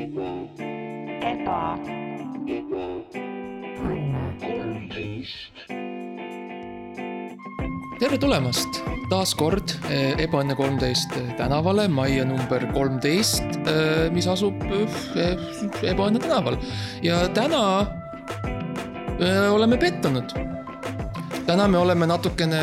eba, tere tulemast taas kord Ebaõnne kolmteist tänavale, majja number kolmteist, mis asub eh, Ebaõnne tänaval ja täna eh, oleme pettunud. täna me oleme natukene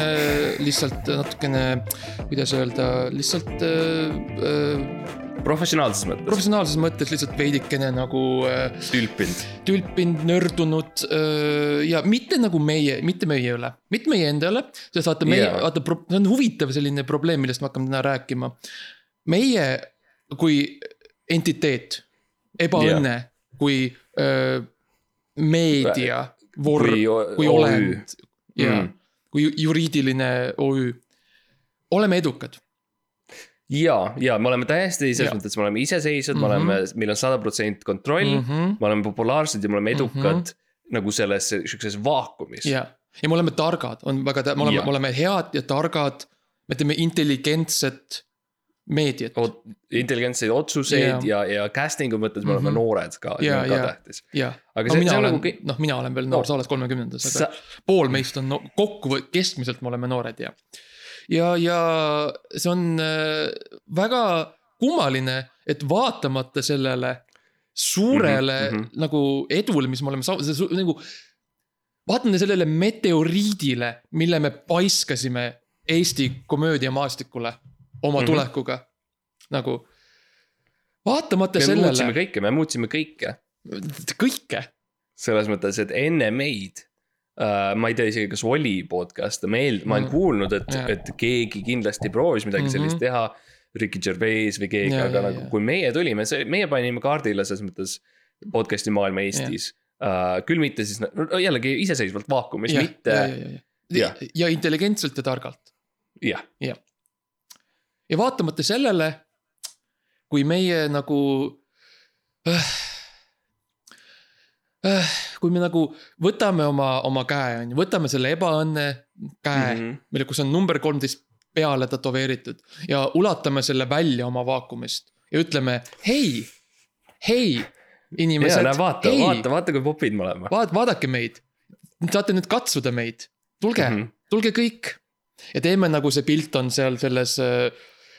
lihtsalt natukene, kuidas öelda, lihtsalt eh, eh, professionaalses mõttes, professionaalses mõttes lihtsalt veidikene nagu eh, tülpinud. tülpinud, nördunud öö, ja mitte nagu meie, mitte meie üle, mitte meie enda üle. sest vaata meie yeah., vaata, see on huvitav selline probleem, millest me hakkame täna rääkima. meie kui entiteet, ebaõnne yeah., kui öö, meedia, vorm, kui olend ja Mm. kui ju- juriidiline OÜ, oleme edukad. ja, ja me oleme täiesti selles mõttes, me oleme iseseisvad mm, Mhm. -hmm. me oleme, meil on sada protsenti kontroll mm, -hmm. me oleme populaarsed ja me oleme edukad mm -hmm. nagu selles sihukeses vaakumis. ja, ja me oleme targad, on väga, me oleme me oleme head ja targad. me teeme intelligentset meediat. intelligentseid otsuseid ja, ja, ja casting'u mõttes me oleme Mhm. noored ka, see on ka tähtis. aga no see, see on nagu noh, mina olen veel noor, sa oled kolmekümnendas, aga sa, pool meist on no, kokku, keskmiselt me oleme noored ja. ja, ja see on äh, väga kummaline, et vaatamata sellele suurele mm -hmm, nagu edule, mis me oleme saavutanud, nagu. vaatamata sellele meteoriidile, mille me paiskasime Eesti komöödiamaastikule oma mm. -hmm. tulekuga, nagu. vaatamata me sellele muutsime, kõike, me muutsime kõike. kõike selles mõttes, et enne meid. Ma ei tea isegi, kas oli podcast'e, ma eel-, ma olen Mm. kuulnud, et Jaa., et keegi kindlasti proovis midagi mm -hmm. sellist Mhm. teha. Ricky Gervais või keegi, aga jaa, nagu jaa. kui meie tulime, see, meie panime kaardile selles mõttes podcast'i maailma Eestis. Uh, küll mitte siis no, jällegi iseseisvalt vaakumis, ja, mitte ja, ja, ja, ja jah., ja intelligentselt ja targalt. ja vaatamata sellele, kui meie nagu äh,. Äh, kui me nagu võtame oma, oma käe, on ju, võtame selle ebaõnne käe mm. -hmm. mille, kus on number kolmteist peale tätoveeritud ja ulatame selle välja oma vaakumist ja ütleme, hei, hei, inimesed näe, vaata, vaata, vaata, kui popid me oleme. vaat-, vaadake meid. saate nüüd katsuda meid, tulge mm. -hmm. tulge kõik. ja teeme nagu see pilt on seal selles äh,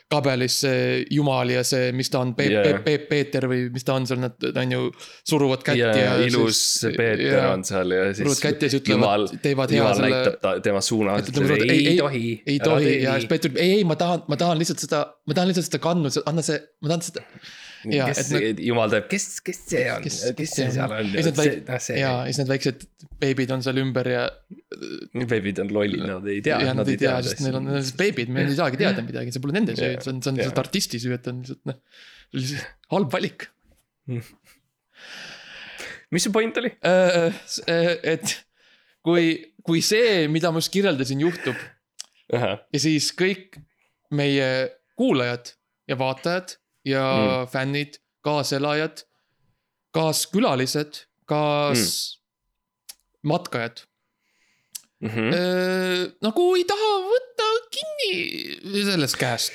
kabelis see Jumal ja see, mis ta on, Peep yeah., Peep, Peeter või mis ta on seal, nad on ju suruvad kätt ja ja,, ilus siis- Peeter ja- on seal ja siis. suruvad kätt ja siis ütlevad, teevad hea selle näitab ta tema suunas, ütleb ei, ei- ei tohi. ei tohi ja siis Peeter, ei, ei, ma tahan, ma tahan lihtsalt seda, ma tahan lihtsalt seda kannu, anna see, ma tahan seda. Jaa, kes nad-, jumal teab, kes, kes see on, Kes- kes, see see seal on Ja väik- noh see ja, ja siis need väiksed beebid on seal ümber ja. beebid on lollid, nad ei tea. ja nad ei tea, sest neil on beebid, me ei saagi teada midagi, see pole nende süü, see on, see on lihtsalt artisti süü, et on lihtsalt noh. halb valik mis su point oli? Äh, et kui, kui see, mida ma just kirjeldasin, juhtub ja siis kõik meie kuulajad ja vaatajad ja mm. fännid, kaaselajad, kaaskülalised, kaas mm. matkajad Mhm. äh, nagu ei taha võtta kinni sellest käest.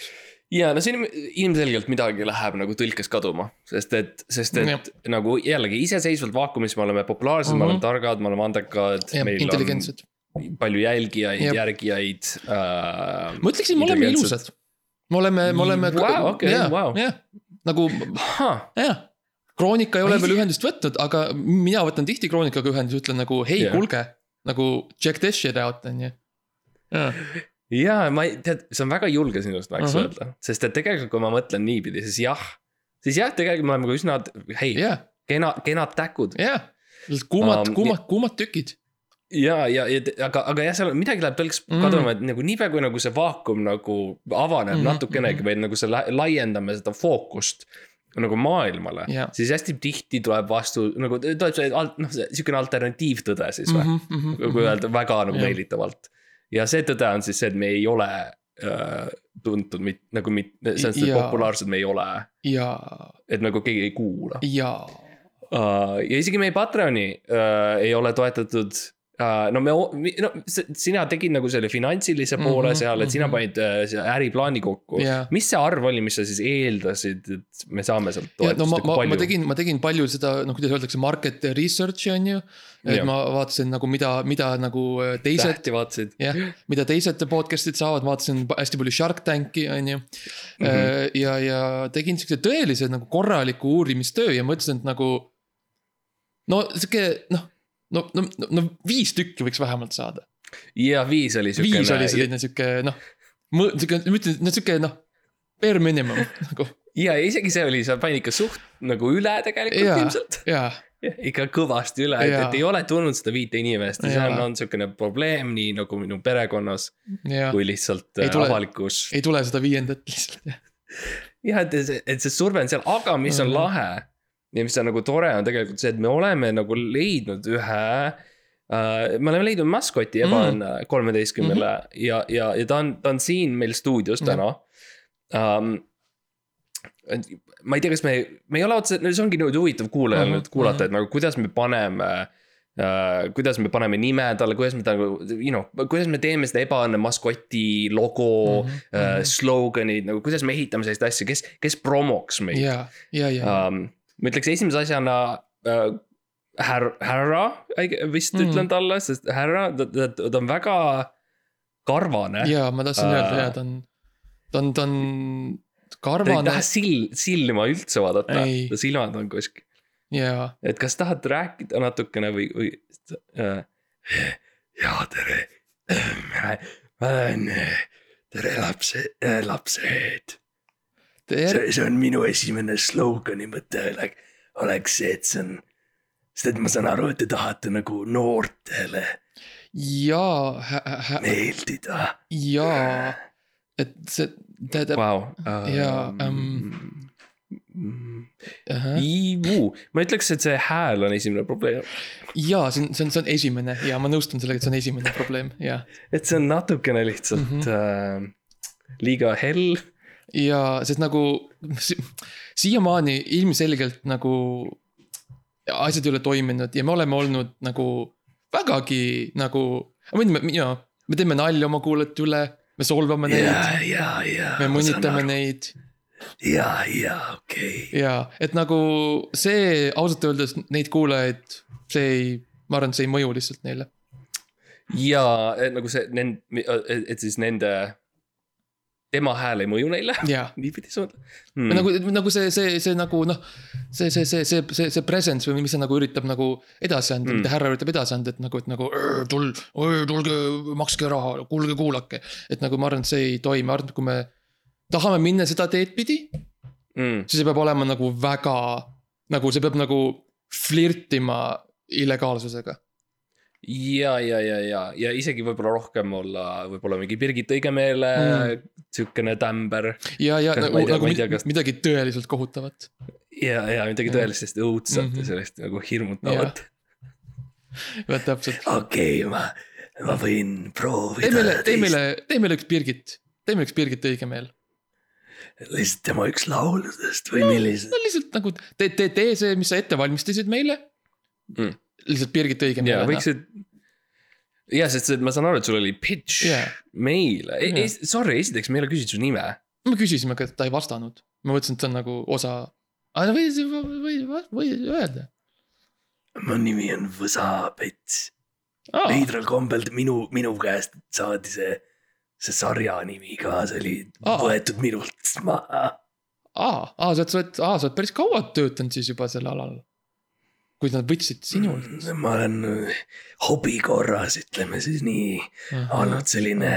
ja no siin ilmselgelt midagi läheb nagu tõlkes kaduma, sest et, sest et Jah. nagu jällegi iseseisvalt vaakumis me oleme populaarsed mm, -hmm. me Mhm. oleme targad, me oleme andekad, intelligentsed. palju jälgijaid, järgijaid äh,. ma ütleksin, me oleme ilusad. Me oleme, me oleme. Vau, okei, vau. jah, nagu jah, Kroonika ei ole veel ühendust võtnud, aga mina võtan tihti Kroonikaga ühendust, ütlen nagu hei Jah. yeah., kuulge. nagu check this shit out, on ju. jah, ja ma ei, tead, see on väga julge sinust, ma võiks uh. -huh. öelda, sest et tegelikult, kui ma mõtlen niipidi, siis jah. siis jah, tegelikult me oleme ka üsna, hei yeah., jah, kena, kenad täkud jah. kuumad Um,, kuumad, kuumad tükid. ja, ja, ja aga, aga jah, seal midagi läheb tõlks Mm. kaduma, et nagu niipea kui nagu see vaakum nagu avaneb mm Mhm, -hmm. natukenegi või nagu see la- laiendame seda fookust nagu maailmale Jah. siis hästi tihti tuleb vastu nagu tuleb see noh, sihukene alternatiivtõde siis või mm, Mhm, -hmm. kui öelda väga nagu Jah. meelitavalt. ja see tõde on siis see, et me ei ole äh, tuntud mit-, nagu mit-, selles mõttes Jaa. populaarsed me ei ole, ja, et nagu keegi ei kuula ja, uh,. ja isegi meie Patreoni uh, ei ole toetatud no me, no sina tegid nagu selle finantsilise poole mm -hmm, seal, et sina mhm. panid selle äriplaani kokku Jaa. mis see arv oli, mis sa siis eeldasid, et me saame sealt no toetust ma, nagu ma, ma palju? tegin, ma tegin palju seda, noh, kuidas öeldakse, market research'i on ju. et Jah. ma vaatasin nagu, mida, mida nagu äh, teised, tähti vaatasid jah, mida teised podcast'id saavad, vaatasin hästi palju Shark Tanki, on ju. Mhm. ja, ja tegin siukse tõelise nagu korraliku uurimistöö ja mõtlesin, et nagu. no sihuke noh, no, no, no, viis tükki võiks vähemalt saada. ja viis oli siukene. viis oli selline sihuke noh, sihuke, ma ütlen, no sihuke noh, bare minimum nagu. ja isegi see oli, sa panid ikka suht nagu üle tegelikult Jaa. ilmselt. ikka kõvasti üle, et, et ei ole tulnud seda viite inimest ja see on, on siukene probleem nii nagu minu perekonnas kui lihtsalt Ei äh, tule- avalikus. ei tule seda viiendat lihtsalt jah. jah, et see, et see surve on seal, aga mis on Mhm. lahe ja mis on nagu tore, on tegelikult see, et me oleme nagu leidnud ühe uh, me oleme leidnud maskoti Mm. Eban kolmeteistkümnele mm -hmm. ja, ja, ja ta on, ta on siin meil stuudios Mhm. täna um, ma ei tea, kas me, me ei ole otseselt, see ongi nüüd huvitav kuulajal Mhm, nüüd kuulata, et nagu kuidas me paneme uh, kuidas me paneme nime talle, kuidas me ta nagu, you know, kuidas me teeme seda ebaõnne maskoti logo mm, Mhm, -hmm, uh, mhm. slogan'id nagu, kuidas me ehitame sellist asja, kes, kes promoks meid ja, ja, ja um,. Ma ütleks esimese asjana uh, härra, härra vist mm. Ütlen talle, sest härra, ta, ta, ta on väga karvane. ja ma tahtsin Äh. öelda ja ta on, ta on, ta on ta ei karvane taha sil-, silma üldse vaadata ta silmad on kuskil. ja, et kas tahad rääkida natukene või, või uh,? jaa, tere. ma olen, tere lapse, lapsed. tere, see on minu esimene slogani mõte oleks, oleks see, et see on, sest et ma saan aru, et te tahate nagu noortele ja, meeldida. ja, et see, tähendab Vau. Jaa, ahah. Iivu, ma ütleks, et see hääl on esimene probleem, ja see on, see on, see on esimene ja ma nõustun sellega, et see on esimene probleem ja, et see on natukene lihtsalt mm. -hmm. äh, liiga hell. Ja sest nagu si siiamaani ilmselgelt nagu asjad ei ole toiminud ja me oleme olnud nagu vägagi nagu, ja me teeme nalja oma kuulajate üle, me solvame neid, ja, ja. me mõnitame neid ja, ja okei okay.. ja et nagu see ausalt öeldes neid kuulajaid, see ei, ma arvan, et see ei mõju lihtsalt neile. ja nagu see, et siis nende, tema hääl ei mõju neile, niipidi mõtled mm. hmm.? nagu, nagu see, see, see nagu noh, see, see, see, see, see, see presence või mis see nagu üritab nagu edasi anda mm., mida härra üritab edasi anda, et nagu, et nagu "Öö, tul-, tulge, makske raha, kuulge, kuulake. et nagu ma arvan, et see ei toimi, ma arvan, et kui me tahame minna seda teed pidi, Mm. siis see peab olema nagu väga, nagu see peab nagu flirtima illegaalsusega. ja, ja, ja, ja, ja isegi võib-olla rohkem olla, võib-olla mingi Birgit Õigemeele Mm. mm. sihukene tämber. ja, ja Kas- nagu, tea- nagu tea, kas- midagi tõeliselt kohutavat. ja, ja midagi Mm. tõelist sellist õudset Mhm. ja sellist nagu hirmutavat. täpselt, okei, ma, ma võin proovida. tee meile, tee meile, tee meile üks Birgit, tee meile üks Birgit Õigemeel. lihtsalt tema üks lauludest või No, millised no lihtsalt nagu tee, tee, tee see, mis sa ette valmistasid meile Mm. Lihtsalt Birgit ja Õigemeel. võiksid. ja, sest see- ma saan aru, et sul oli pitch Jaa. meile Jaa. yeah., sorry, esiteks me ei ole küsinud su nime. me küsisime, aga ta ei vastanud. ma mõtlesin, et see on nagu osa. aga või, või, või, või öelda. mu nimi on Võsapets. aa, veidral kombel minu, minu käest saadi see, see sarja nimi ka, see oli Aa. võetud minult maha. aa, aa, sa oled, sa oled, aa, sa oled päris kaua töötanud siis juba sel alal. Kui nad võtsid sinult. ma olen äh, hobi korras, ütleme siis nii, olnud selline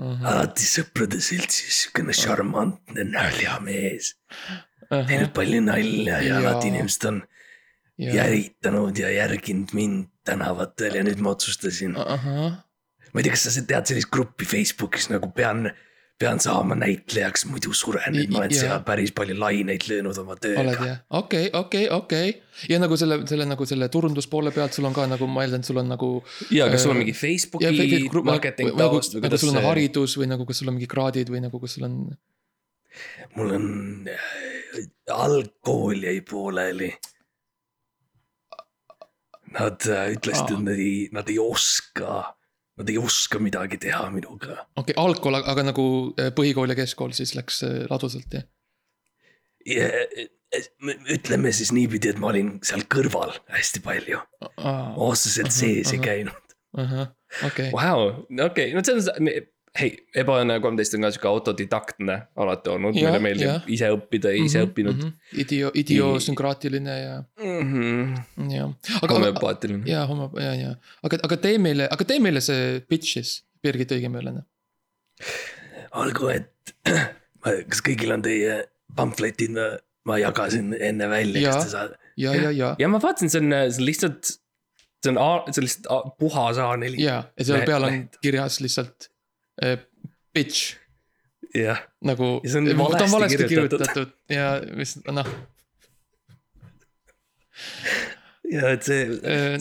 alati sõprade seltsis siukene šarmantne naljamees. teinud palju nalja ja Jaa. alati inimesed on järitanud ja järginud mind tänavatel ja nüüd ma otsustasin, ahah, ma ei tea, kas sa tead sellist gruppi Facebookis nagu pean, pean saama näitlejaks, muidu suren, et ma olen seal päris palju laineid löönud oma tööga. okei, okei, okei. ja nagu selle, selle nagu selle turunduspoole pealt sul on ka nagu ma eeldan, et sul on nagu. ja kas sul on Äh, mingi Facebooki marketing taust või kuidas sul on haridus või nagu, kas sul on mingid kraadid või nagu, kas sul on. mul on äh, algkool jäi pooleli. Nad äh, ütlesid, et nad ei, nad ei oska, nad ei oska midagi teha minuga. Okei okay,, algkool, aga nagu äh, põhikool ja keskkool siis läks äh, ladusalt jah? ja, ütleme siis niipidi, et ma olin seal kõrval hästi palju, otseselt sees ei käinud. okei, Vau, okei, no see on, hei, ebaõnne kolmteist on ka sihuke autodidaktne alati olnud, meile meeldib jah. ise õppida ja ise õppinud. Mhm, idio-, idiosünkraatiline ja, Mhm. ja. aga, homeopaatiline. ja homo- ja, ja, aga, aga tee meile, aga tee meile see pitch siis, Birgit Õigemeelene. olgu, et kas kõigil on teie pamfletid, ma jagasin enne välja, Jaa. kas te saate. ja, ja, ja, ja ma vaatasin, see on, see on lihtsalt, see on, see on lihtsalt A- puhas A4. ja, ja seal peal on kirjas lihtsalt äh, pitch jah, nagu. See on valesti kirjutatud. ja mis noh, ja et see,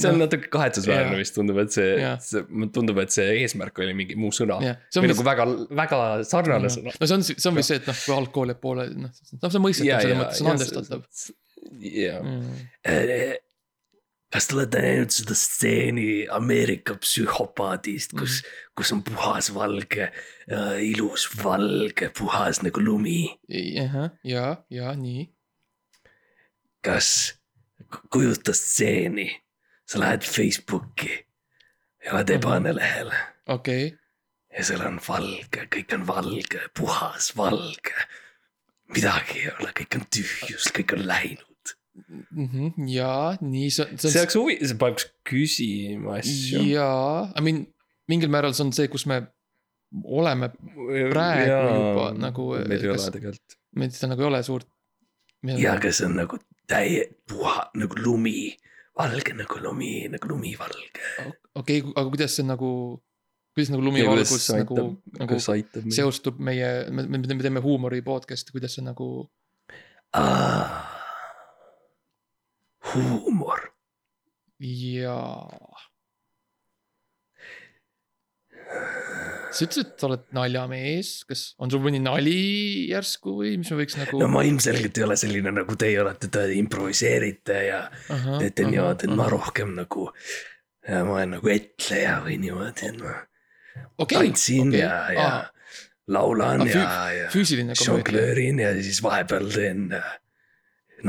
see on natuke kahetsusväärne vist tundub, et see see, tundub, et see eesmärk oli mingi muu sõna. või on nagu väga, väga sarnane sõna. no see on, see on vist see, et noh, kui algkool jääb poole, noh, noh, see on mõistetav selles mõttes, see on andestatav. jaa. Äh, kas te olete näinud seda stseeni Ameerika psühhopaadist, kus, kus on puhas valge, ilus valge, puhas nagu lumi. ja, ja nii, kas kujuta stseeni, sa lähed Facebooki ja oled ebane lehel okei, ja seal on valge, kõik on valge, puhas valge. midagi ei ole, kõik on tühjus, kõik on läinud. Mhm, ja nii, see, see see oleks huvi, see paneks küsima on, asju. jaa, I mean, mingil määral see on see, kus me oleme, praegu juba nagu, meil ei kas- ole tegelikult. meil seda nagu ei ole suurt. ja aga see on nagu täie puha nagu lumi, valge nagu lumi, nagu lumivalge. okei, aga kuidas see nagu, kuidas nagu lumivalgus nagu, nagu seostub meie, me, me, me teeme huumori podcast'i, kuidas see nagu, huumor, jaa. sa ütlesid, et sa oled naljamees, kas on sul mõni nali järsku või mis me võiks nagu no ma ilmselgelt ei ole selline nagu teie olete, te improviseerite ja Ahah, teete ahah, niimoodi, et ma rohkem nagu. ma olen nagu etleja või niimoodi, et ma okei, tantsin okei. ja, ja Aa. laulan Aa, ja ja žongleerin ja siis vahepeal teen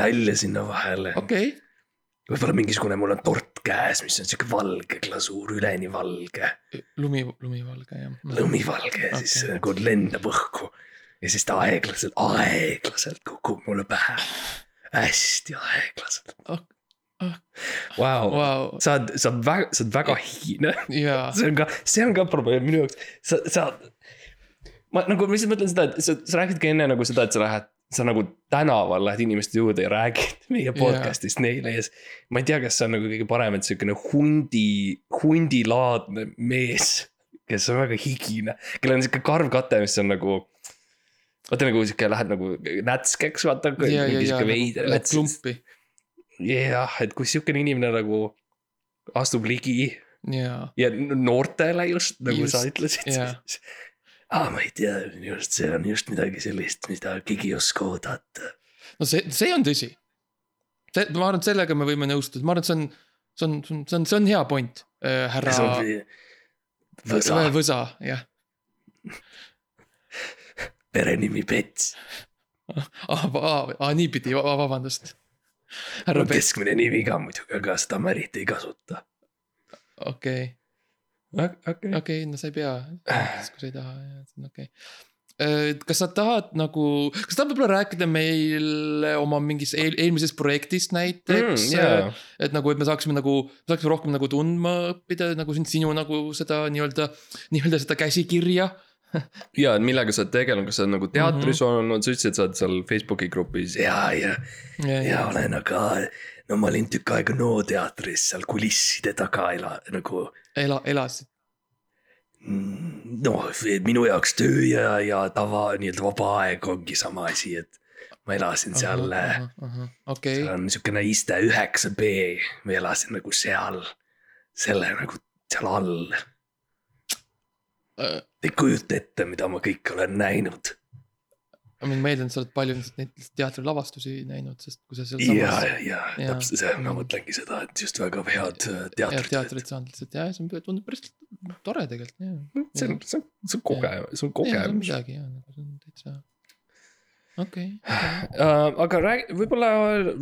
nalja sinna vahele okei, võib-olla mingisugune, mul on tort käes, mis on sihuke valge glasuur, üleni valge, lumi, lumivalge jah. lumivalge ja siis Okei. see nagu lendab õhku. ja siis ta aeglaselt, aeglaselt kukub mulle pähe. hästi aeglaselt. Vau, Vau, sa oled, sa oled väga, sa oled väga higine. jaa, see on ka, see on ka probleem minu jaoks, sa, sa. ma nagu lihtsalt mõtlen seda, et sa, sa räägid ka enne nagu seda, et sa lähed, sa nagu tänaval lähed inimeste juurde ja räägid meie podcast'ist neile ja siis. ma ei tea, kas see on nagu kõige parem, et siukene hundi, hundilaadne mees, kes on väga higine, kellel on sihuke karv kate, mis on nagu. vaata nagu sihuke lähed nagu nätskeks, vaata. ja, ja, ja sihuke nagu veider. läheb klumpi, jah, et kui sihukene inimene nagu astub ligi jaa, ja noortele just nagu Just, sa ütlesid jah. aa, ma ei tea, just see on just midagi sellist, mida keegi ei oska oodata. no see, see on tõsi. see, ma arvan, et sellega me võime nõustuda, ma arvan, et see on, see on, see on, see on hea point, härra Võsa, Võsa, jah. perenimi Pets, ah, ah, ah, niipidi, vabandust. härra Pets, keskmine nimi ka muidugi, aga seda ma eriti ei kasuta. okei, okei. okei, no sa ei pea, kui sa ei taha, okei okay. kas sa tahad nagu, kas tahad võib-olla rääkida meile oma mingist eel, eelmisest projektist näiteks Mm, jaa. et nagu, et me saaksime nagu, saaksime rohkem nagu tundma õppida nagu sind, sinu nagu seda nii-öelda, nii-öelda seda käsikirja. ja millega sa oled tegelenud, kas sa oled nagu teatris Mhm. olnud, sa ütlesid, et sa oled seal Facebooki grupis. ja, ja, ja olen aga, no ma olin tükk aega NO teatris seal kulisside taga ela- nagu. ela, elasid, noh, minu jaoks töö ja, ja tava nii-öelda vaba aeg ongi sama asi, et ma elasin seal, okei seal, on niisugune iste üheksa B, ma elasin nagu seal, selle nagu seal all. Äh. Te ei kujuta ette, mida ma kõike olen näinud. ma mind meeldinud, sa oled palju neid teatrilavastusi näinud, sest kui sa seal ja, ja, ja täpselt see, ma mõtlengi seda, et just väga head äh, teatrit. teatrit saanud lihtsalt ja see on- tundub päris tore tegelikult jah. see on, see on, see on kogemus, see on kogemus. midagi jah, nagu see on täitsa, okei Uh, aga räägi, võib-olla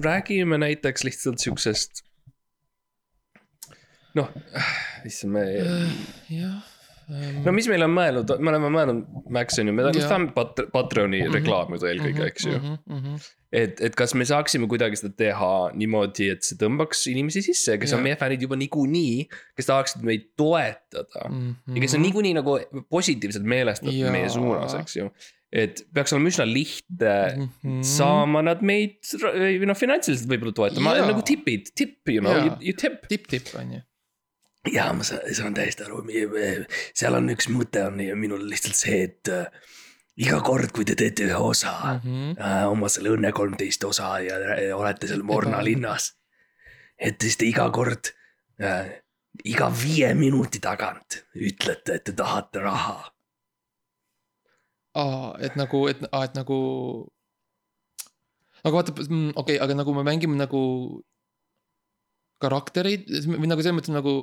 räägime näiteks lihtsalt siuksest. noh, issand me, jah. No mis meil on mõelnud, me oleme mõelnud, Max on ju, me tahame Pat-, Patreoni Mhm. reklaamida eelkõige, eks ju. ju. et, et kas me saaksime kuidagi seda teha niimoodi, et see tõmbaks inimesi sisse, kes on Jaa. meie fännid juba niikuinii, kes tahaksid meid toetada ja kes on niikuinii nagu positiivselt meelestatud meie suunas, eks ju. et peaks olema üsna lihtne Mhm. saama nad meid noh, finantsiliselt võib-olla toetama nagu tipid, tipp, you know, Jaa. you, you tip. tipp-tipp on ju. Ja ma saan, täiesti aru, seal on üks mõte on minul lihtsalt see, et äh, iga kord, kui te teete ühe osa Mhm. äh, oma selle Õnne kolmteist osa ja olete seal Morna linnas. et siis te iga kord iga viie minuti tagant ütlete, et te tahate raha. aa, et nagu, et, et nagu. aga vaata, okei okay,, aga nagu me mängime nagu karaktereid või nagu selles mõttes nagu,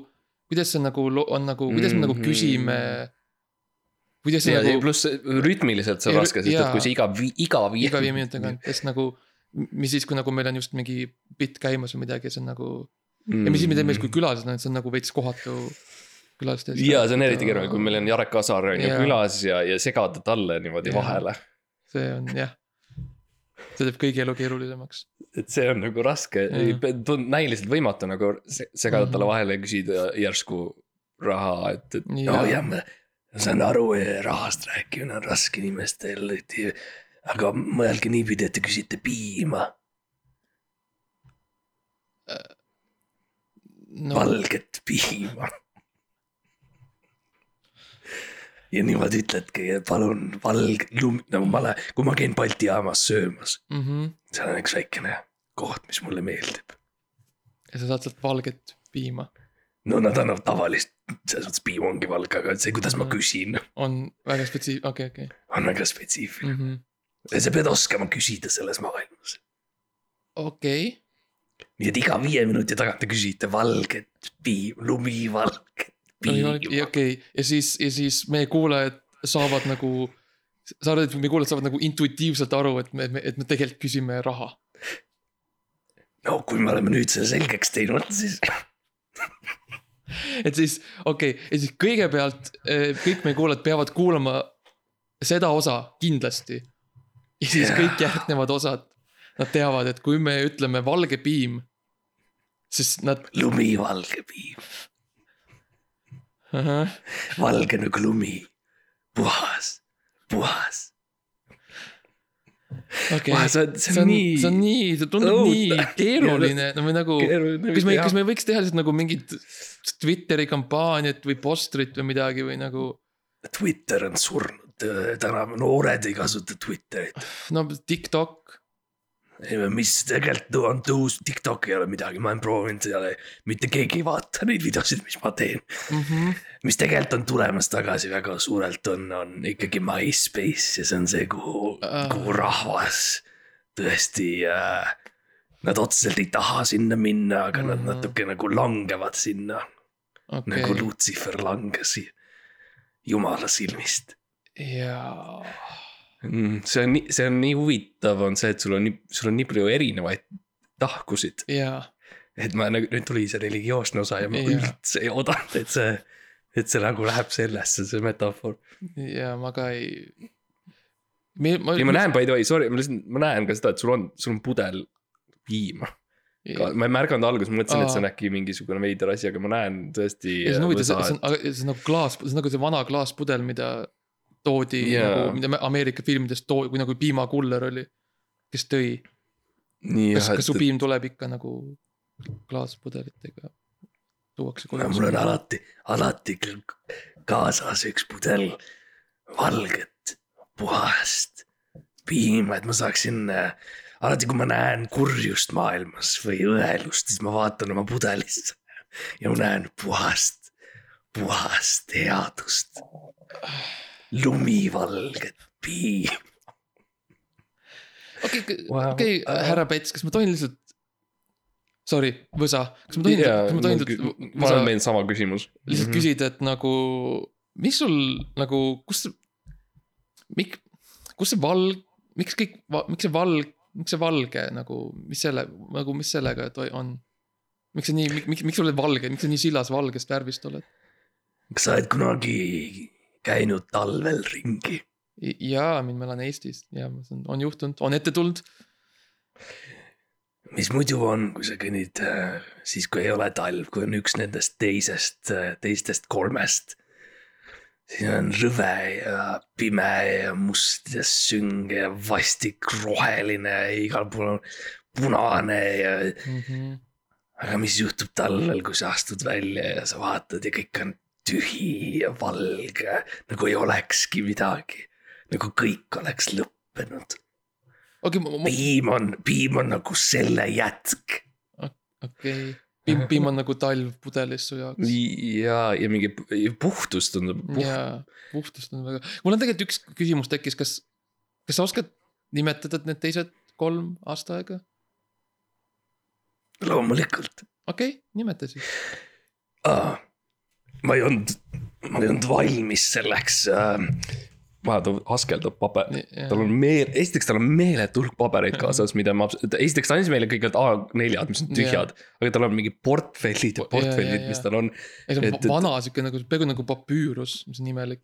kuidas see nagu on nagu, kuidas me nagu Mhm. küsime. kuidas see ja nagu pluss rütmiliselt see on Ja- raske, sest et kui see iga, iga viie. iga viie minuti tagant, sest nagu. mis siis, kui nagu meil on just mingi bitt käimas või midagi, see on nagu ja mis siis me teeme siis, kui külalised on, et see on nagu veits kohatu külaliste eest. ja see on eriti keeruline, kui meil on Jarek Kasar on ju külas ja, ja segada talle niimoodi Jaa. vahele. see on jah, see teeb kõigi elu keerulisemaks. et see on nagu raske tundub näiliselt võimatu nagu se- segada talle Mhm. vahele ja küsida järsku raha, et, et. ja ma ma saan aru, rahast rääkimine on raske inimestel, et aga mõelge niipidi, et te küsite piima, no,. valget piima. Ja niimoodi ütledki, palun valge, nagu ma lähen, kui ma käin Balti jaamas söömas, Mm -hmm. seal on üks väikene koht, mis mulle meeldib. ja sa saad sealt valget piima, no nad annavad tavalist, selles mõttes piim ongi valge, aga see, kuidas ma küsin, on väga spetsi-, okei, okei. on väga spetsiifiline. Mhm. ja sa pead oskama küsida selles maailmas. okei, nii et iga viie minuti tagant te küsite valget piim, lumivalget okei ja siis, ja siis meie kuulajad saavad nagu. sa arvad, et meie kuulajad saavad nagu intuitiivselt aru, et me, et me tegelikult küsime raha. no kui me oleme nüüd selle selgeks teinud, siis et siis okei okay,, ja siis kõigepealt eh, kõik meie kuulajad peavad kuulama seda osa kindlasti. ja siis Jaa. kõik järgnevad osad, nad teavad, et kui me ütleme valge piim, siis nad, lumivalge piim, valge nagu lumi, puhas, puhas. Vah,, see on- see on nii- see on nii, see tundub õudne. nii keeruline, no või nagu, kas me, kas me võiks teha lihtsalt nagu mingit Twitteri kampaaniat või postrit või midagi või nagu Twitter on surnud, tänapäeval noored ei kasuta Twitterit. no TikTok. Mis tegelikult on tõus, TikTok ei ole midagi, ma olen proovinud seal, mitte keegi ei vaata neid videosid, mis ma teen. Mhm. mis tegelikult on tulemas tagasi väga suurelt on, on ikkagi MySpace ja see on see, kuhu Ah., kuhu rahvas tõesti äh,. Nad otseselt ei taha sinna minna, aga nad Mhm. natuke nagu langevad sinna okay., nagu Lucifer langes jumala silmist. jaa, Mm, see on nii, see on nii huvitav, on see, et sul on nii, sul on nii palju erinevaid tahkusid. jaa et ma nagu, nüüd tuli see religioosne osa ja ma Jaa. üldse ei oodanud, et see, et see nagu läheb sellesse, see metafoor. ja ma ka ei. ei, ma näen by the way, sorry, ma lihtsalt, ma näen ka seda, et sul on, sul on pudel piima. ma ei märganud alguses, ma mõtlesin, et see on äkki mingisugune veider asi, aga ma näen tõesti. ja see on huvitav, see on, see on nagu klaas, see on nagu see vana klaaspudel, mida toodi yeah. nagu, mida me Ameerika filmides too-, kui nagu piimakuller oli. kes tõi, kas, kas su piim tuleb ikka nagu klaaspudelitega? tuuakse koju. mul on alati, alati kaasas üks pudel valget, puhast piima, et ma saaksin äh,. alati, kui ma näen kurjust maailmas või õelust, siis ma vaatan oma pudelisse ja ma näen puhast, puhast headust. Lumivalget piima. Wow. okei, härra Pets, kas ma tohin lihtsalt. Sorry, Võsa, kas ma tohin, kas ma tohin ma olen meil sama küsimus. lihtsalt küsida, et nagu, mis sul nagu, kus, mik-, kus see valg, miks kõik, miks see valg, miks see valge nagu, mis selle, nagu mis sellega on? miks sa nii, miks, miks sa oled valge, miks sa nii sillas valgest värvist oled? kas sa oled kunagi käinud talvel ringi? jaa, mind ma elan Eestis ja on juhtunud, on ette tulnud. mis muidu on, kui sa kõnnid äh, siis, kui ei ole talv, kui on üks nendest teisest, teistest kolmest. siis on rõve ja pime ja must ja sünge ja vastik roheline ja igal pool on punane ja. Mhm. aga mis juhtub talvel, kui sa astud välja ja sa vaatad ja kõik on tühi ja valge, nagu ei olekski midagi. nagu kõik oleks lõppenud. okei, ma, piim on, piim on nagu selle jätk. okei, piim, piim on nagu talv pudelis su jaoks. ja, ja mingi pu- puhtus tundub puh-. jaa, puhtust on väga, mul on tegelikult üks küsimus tekkis, kas, kas sa oskad nimetada need teised kolm aastaaega? loomulikult okei okay,, nimeta siis. ah,. Ma ei olnud, ma ei olnud valmis selleks äh,. vahe, ta askeldab paber, tal on meel, esiteks tal on meeletu hulk pabereid kaasas, mida ma, esiteks ta andis meile kõik need A4-d, mis on tühjad aga tal on mingi portfellid ja Jaa, portfellid jaa, mis jaa. tal on. ei, see on et- vana sihuke nagu, peaaegu nagu papüürus, mis on imelik.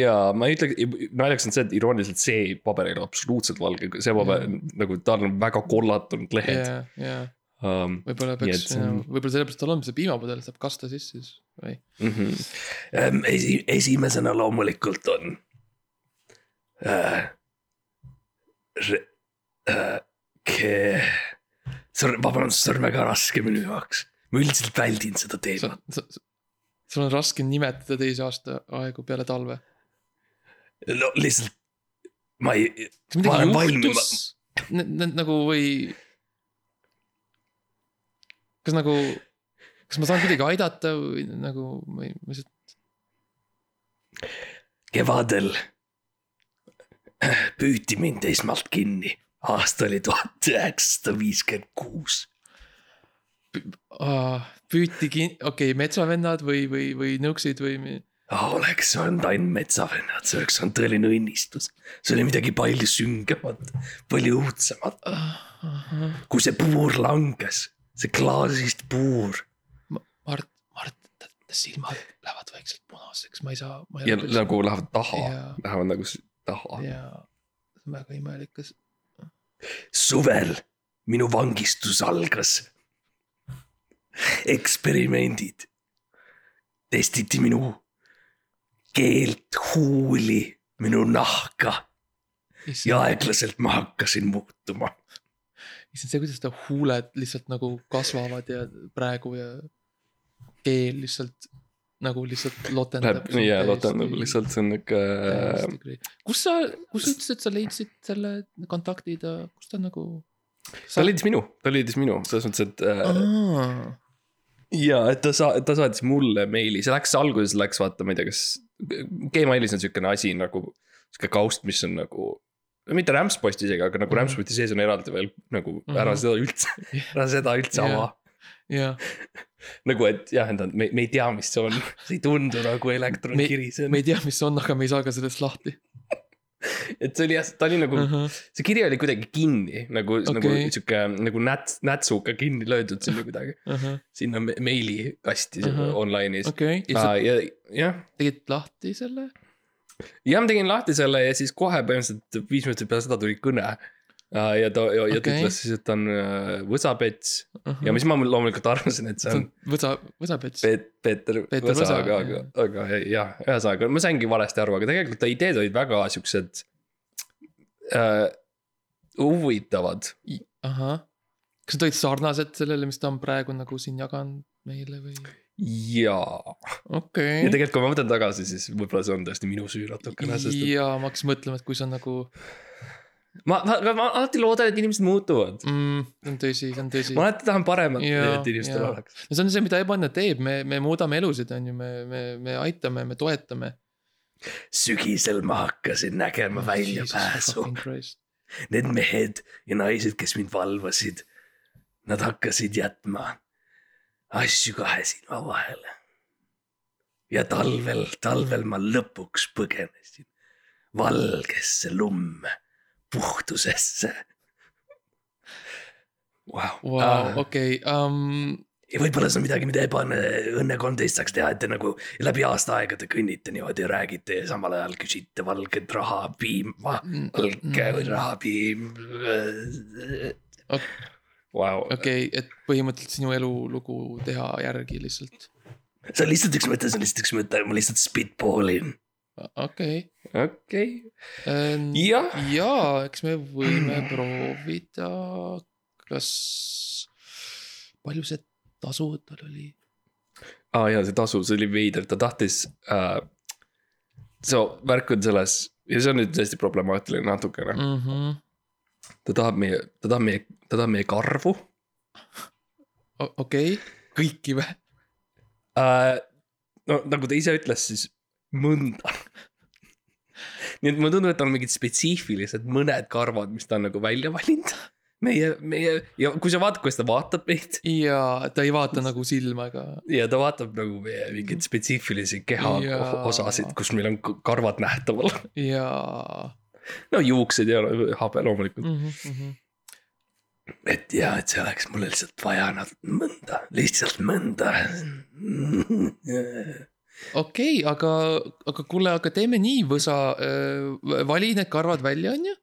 ja ma ei ütle, naljakas on see, et irooniliselt see paber ei ole absoluutselt valge, see paber Jaa. nagu tal on väga kollatunud lehed ja, ja um,. võib-olla peaks võib-olla sellepärast tal on see piimapudel saab kasta sisse siis või? Mm -hmm. esi-, esimesena loomulikult on äh,. Äh, ke- on, vabandust, see on väga raske minu jaoks. ma üldiselt väldin seda teemat., sul on raske nimetada teisi aastaaegu peale talve. no lihtsalt ma ei, kas midagi valmis- juhtus nagu või? Kas nagu, kas ma saan kuidagi aidata või nagu ma ei, ma lihtsalt, kevadel püüti mind esmalt kinni. aasta oli tuhat üheksasada viiskümmend kuus. püüti kin-, okei okay,, metsavennad või, või, või nõuksid või mi- oleks olnud ainult metsavennad, see oleks olnud tõeline õnnistus. see oli midagi palju süngemat, palju õudsemat, ahah. kui see puur langes, see klaasist puur. Mart, Mart, silmad lähevad vaikselt punaseks, ma ei saa, ma ja ei nagu lähevad taha lähevad nagu taha. jaa, see on väga imelik, kas, suvel minu vangistus algas. eksperimendid. testiti minu keelt, huuli, minu nahka ja aeglaselt ma hakkasin muutuma. Issand see, kuidas ta huuled lihtsalt nagu kasvavad ja praegu ja keel lihtsalt nagu lihtsalt lotendab. Jaa, lotendab lihtsalt, see on niuke. kus sa, kus sa ütlesid, sa leidsid selle kontaktid ja kus ta nagu? ta leidis minu, ta leidis minu, selles mõttes, et äh, ja et ta sa-, ta saatis mulle meili, see läks, alguses läks vaata, ma ei tea, kas. Gmailis on siukene asi nagu, sihuke kaust, mis on nagu. Mitte rämpspost isegi, aga nagu Mhm. rämpsposti sees on eraldi veel nagu ära Mhm. seda üldse, ära seda üldse Jaa. ava. jah, nagu, et jah, et me, me ei tea, mis see on, see ei tundu nagu elektronkiri, see on me, ei tea, mis see on, aga me ei saa ka sellest lahti et see oli jah, ta oli nagu uh. -huh. see kiri oli kuidagi kinni nagu okay., nagu sihuke nagu näts, nätsuga kinni löödud sinna kuidagi, Uh -huh. sinna me- meilikasti uh. -huh. online'is okei, ja ja, tegid lahti selle? Ja ma tegin lahti selle ja siis kohe põhimõtteliselt viis minutit peale seda tuli kõne uh,. ja ta, ja, ja ta Okei. ütles siis, et ta on uh, võsapets ja mis ma loomulikult arvasin, et see on võsa, võsapets. Peet-, Peeter Peeter Võsa, Võsa, aga, jah. aga, aga jah, ühesõnaga ma saingi valesti aru, aga tegelikult ta ideed olid väga siuksed äh, huvitavad ahah, kas need olid sarnased sellele, mis ta on praegu nagu siin jaganud meile või? jaa. okei ja. tegelikult, kui ma mõtlen tagasi, siis võib-olla see on tõesti minu süü natukene, sest et ja ma hakkasin mõtlema, et kui sa nagu ma, ma, ma alati loodan, et inimesed muutuvad. mm,, see on tõsi, see on tõsi. ma alati tahan paremat, Jaa, et inimestel jaa. oleks. no see on see, mida Ebaõnne teeb, me, me muudame elusid, on ju, me, me, me aitame, me toetame. sügisel ma hakkasin nägema väljapääsu. need mehed ja naised, kes mind valvasid, nad hakkasid jätma asju kahe silma vahele. ja talvel, talvel ma lõpuks põgenesin valgesse lumme, puhtusesse. Vau, Vau, okei, um, ja võib-olla see on midagi, mida Ebaõnne, Õnne kolmteist saaks teha, et te nagu läbi aasta aegade kõnnite niimoodi ja räägite ja samal ajal küsite valget raha, piim, valge või rahapiim. Vau, okei, et põhimõtteliselt sinu elulugu teha järgi lihtsalt. see on lihtsalt üks mõte, see on lihtsalt üks mõte, ma lihtsalt spitballin. okei, okei, jah, jaa, eks me võime proovida, kas, palju see tasu tal oli? aa jaa, see tasu, see oli veider, ta tahtis äh,. see värk on selles ja see on nüüd tõesti problemaatiline natukene, Mhm. Ta tahab meie, ta tahab meie, ta tahab meie karvu okei, kõiki või? äh,. no nagu ta ise ütles, siis mõnda. nii et mulle tundub, et on mingid spetsiifilised mõned karvad, mis ta on nagu välja valinud. meie, meie ja kui sa vaatad, kuidas ta vaatab meid ja ta ei vaata nagu silma ega. ja ta vaatab nagu meie mingeid spetsiifilisi Jaa. kehaosasid, kus meil on karvad nähtaval. ja no juuksed ja habe loomulikult. mm. -hmm. et ja, et see oleks mulle lihtsalt vaja nad mõnda, lihtsalt mõnda. okei, aga, aga kuule, aga teeme nii, Võsa, vali need karvad välja, onju.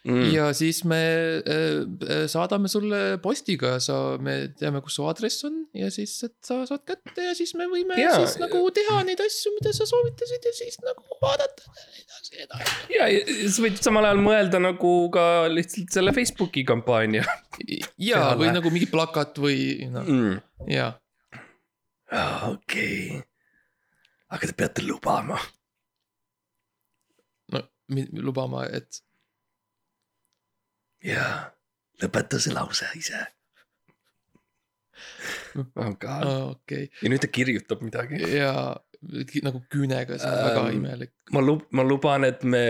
Mm. ja siis me äh, äh, saadame sulle postiga, sa, me teame, kus su aadress on ja siis, et sa saad kätte ja siis me võime ja, siis nagu teha neid asju, mida sa soovitasid ja siis nagu vaadata edasi, edasi. ja, ja sa võid samal ajal mõelda nagu ka lihtsalt selle Facebooki kampaania ja, või nagu mingi plakat või noh, mm.. ja. okei, aga te peate lubama. no lubama, et ja lõpeta see lause ise. oh god. okei ja nüüd ta kirjutab midagi. ja ki- nagu küünega, see on Ähm, väga imelik ma lub-, ma luban, et me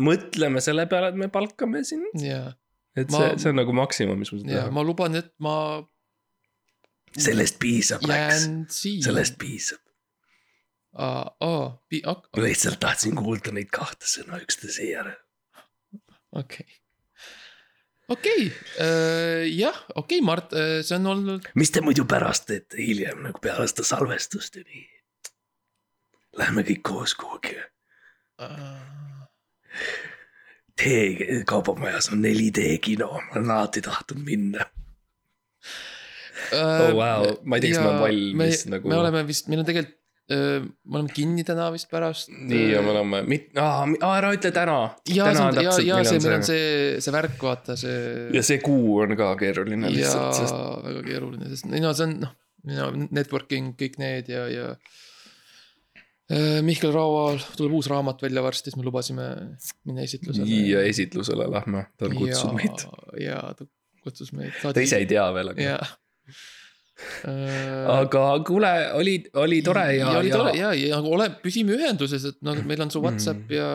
mõtleme selle peale, et me palkame sind. et Ma- see, see on nagu maksimum, mis ma saan teha. ma luban, et ma sellest piisab, siia. sellest piisab. aa, aa, ma lihtsalt tahtsin kuulda neid kahte sõna üksteise järel. okei. okei, jah, okei, Mart, see on olnud, mis te muidu pärast teete hiljem nagu peale seda salvestust ja nii? Lähme kõik koos kuhugi. tee, kaubamajas on 4D kino, ma olen alati tahtnud minna. oh wow, ma ei tea, kas ma olen valmis nagu. me oleme vist, meil on tegelikult, me oleme kinni täna vist pärast. nii ja me oleme, mit-, aa, ära ütle täna. ja ja, ja see, meil on see- see, värk, vaata see. ja see kuu on ka keeruline lihtsalt, sest väga keeruline, sest no see on noh, networking kõik need ja, ja. Mihkel Raual tuleb uus raamat välja varsti, siis me lubasime minna esitlusele. ja esitlusele lähme, ta on kutsunud meid. ja ta kutsus meid. ta ise ei tea veel, aga. jah. aga kuule, oli, oli tore ja, ja oli ja, tore ja, ja nagu ole, püsime ühenduses, et noh, meil on su Whatsapp Mm. ja.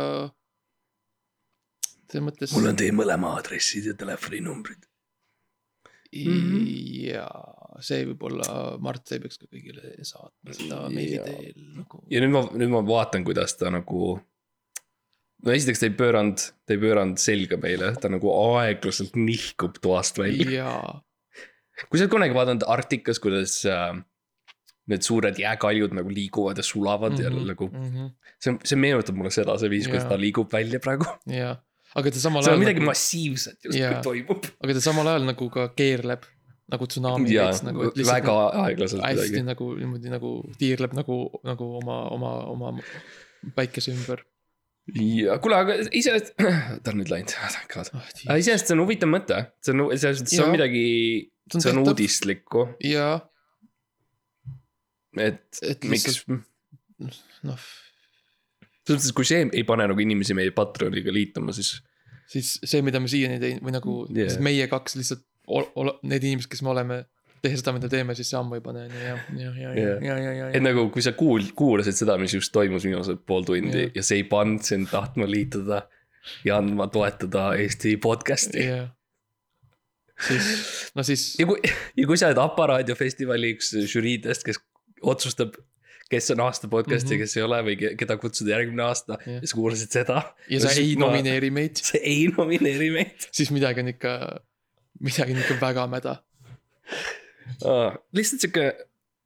selles mõttes. mul on teie mõlema aadressid ja telefoninumbrid. ja see võib-olla, Mart, sa ei peaks ka kõigile saatma seda meili teel nagu. ja nüüd ma, nüüd ma vaatan, kuidas ta nagu. no esiteks ta ei pööranud, ta ei pööranud selga meile, ta nagu aeglaselt nihkub toast välja. jaa, kui sa oled kunagi vaadanud Arktikas, kuidas äh, need suured jääkaljud nagu liiguvad ja sulavad mm -hmm. ja nagu -hmm. see, see meenutab mulle seda, see viis, kuidas ta liigub välja praegu. jah, aga ta samal seal on ajal midagi nagu,, massiivset justkui Jaa. toimub. aga ta samal ajal nagu ka keerleb nagu tsunami ja veits nagu, väga lihtsalt aeglaselt hästi midagi. nagu niimoodi nagu tiirleb nagu, nagu oma, oma, oma päikese ümber ja kuule, aga iseenesest, ta on nüüd läinud, thank god. oh,. iseenesest see on huvitav mõte, see on, see on midagi, See on see on tehtav. uudislikku, ja et, Et miks, lihtsalt- noh, selles mõttes, kui see ei pane nagu inimesi meie Patreoniga liituma, siis siis see, mida me siiani teinud või nagu Jaa. yeah. meie kaks lihtsalt, need inimesed, kes me oleme, tehes seda, mida teeme, siis see ammu ei pane, on ju, ja, ja, ja Jaa., ja, ja, ja, et nagu, kui sa kuul-, kuulasid seda, mis just toimus viimased pool tundi yeah. ja see ei pannud sind tahtma liituda, ja andma toetada Eesti podcast'i yeah.. siis, no siis ja kui, ja kui sa oled Aparaadio festivali üks žüriidest, kes otsustab, kes on aasta podcast mm -hmm. Mhm. ja kes ei ole või ke- keda kutsuda järgmine aasta ja sa kuulasid seda. ja sa ei. nomineeri meid, sa ei nomineeri meid siis midagi on ikka, midagi on ikka väga mäda. oh,. lihtsalt sihuke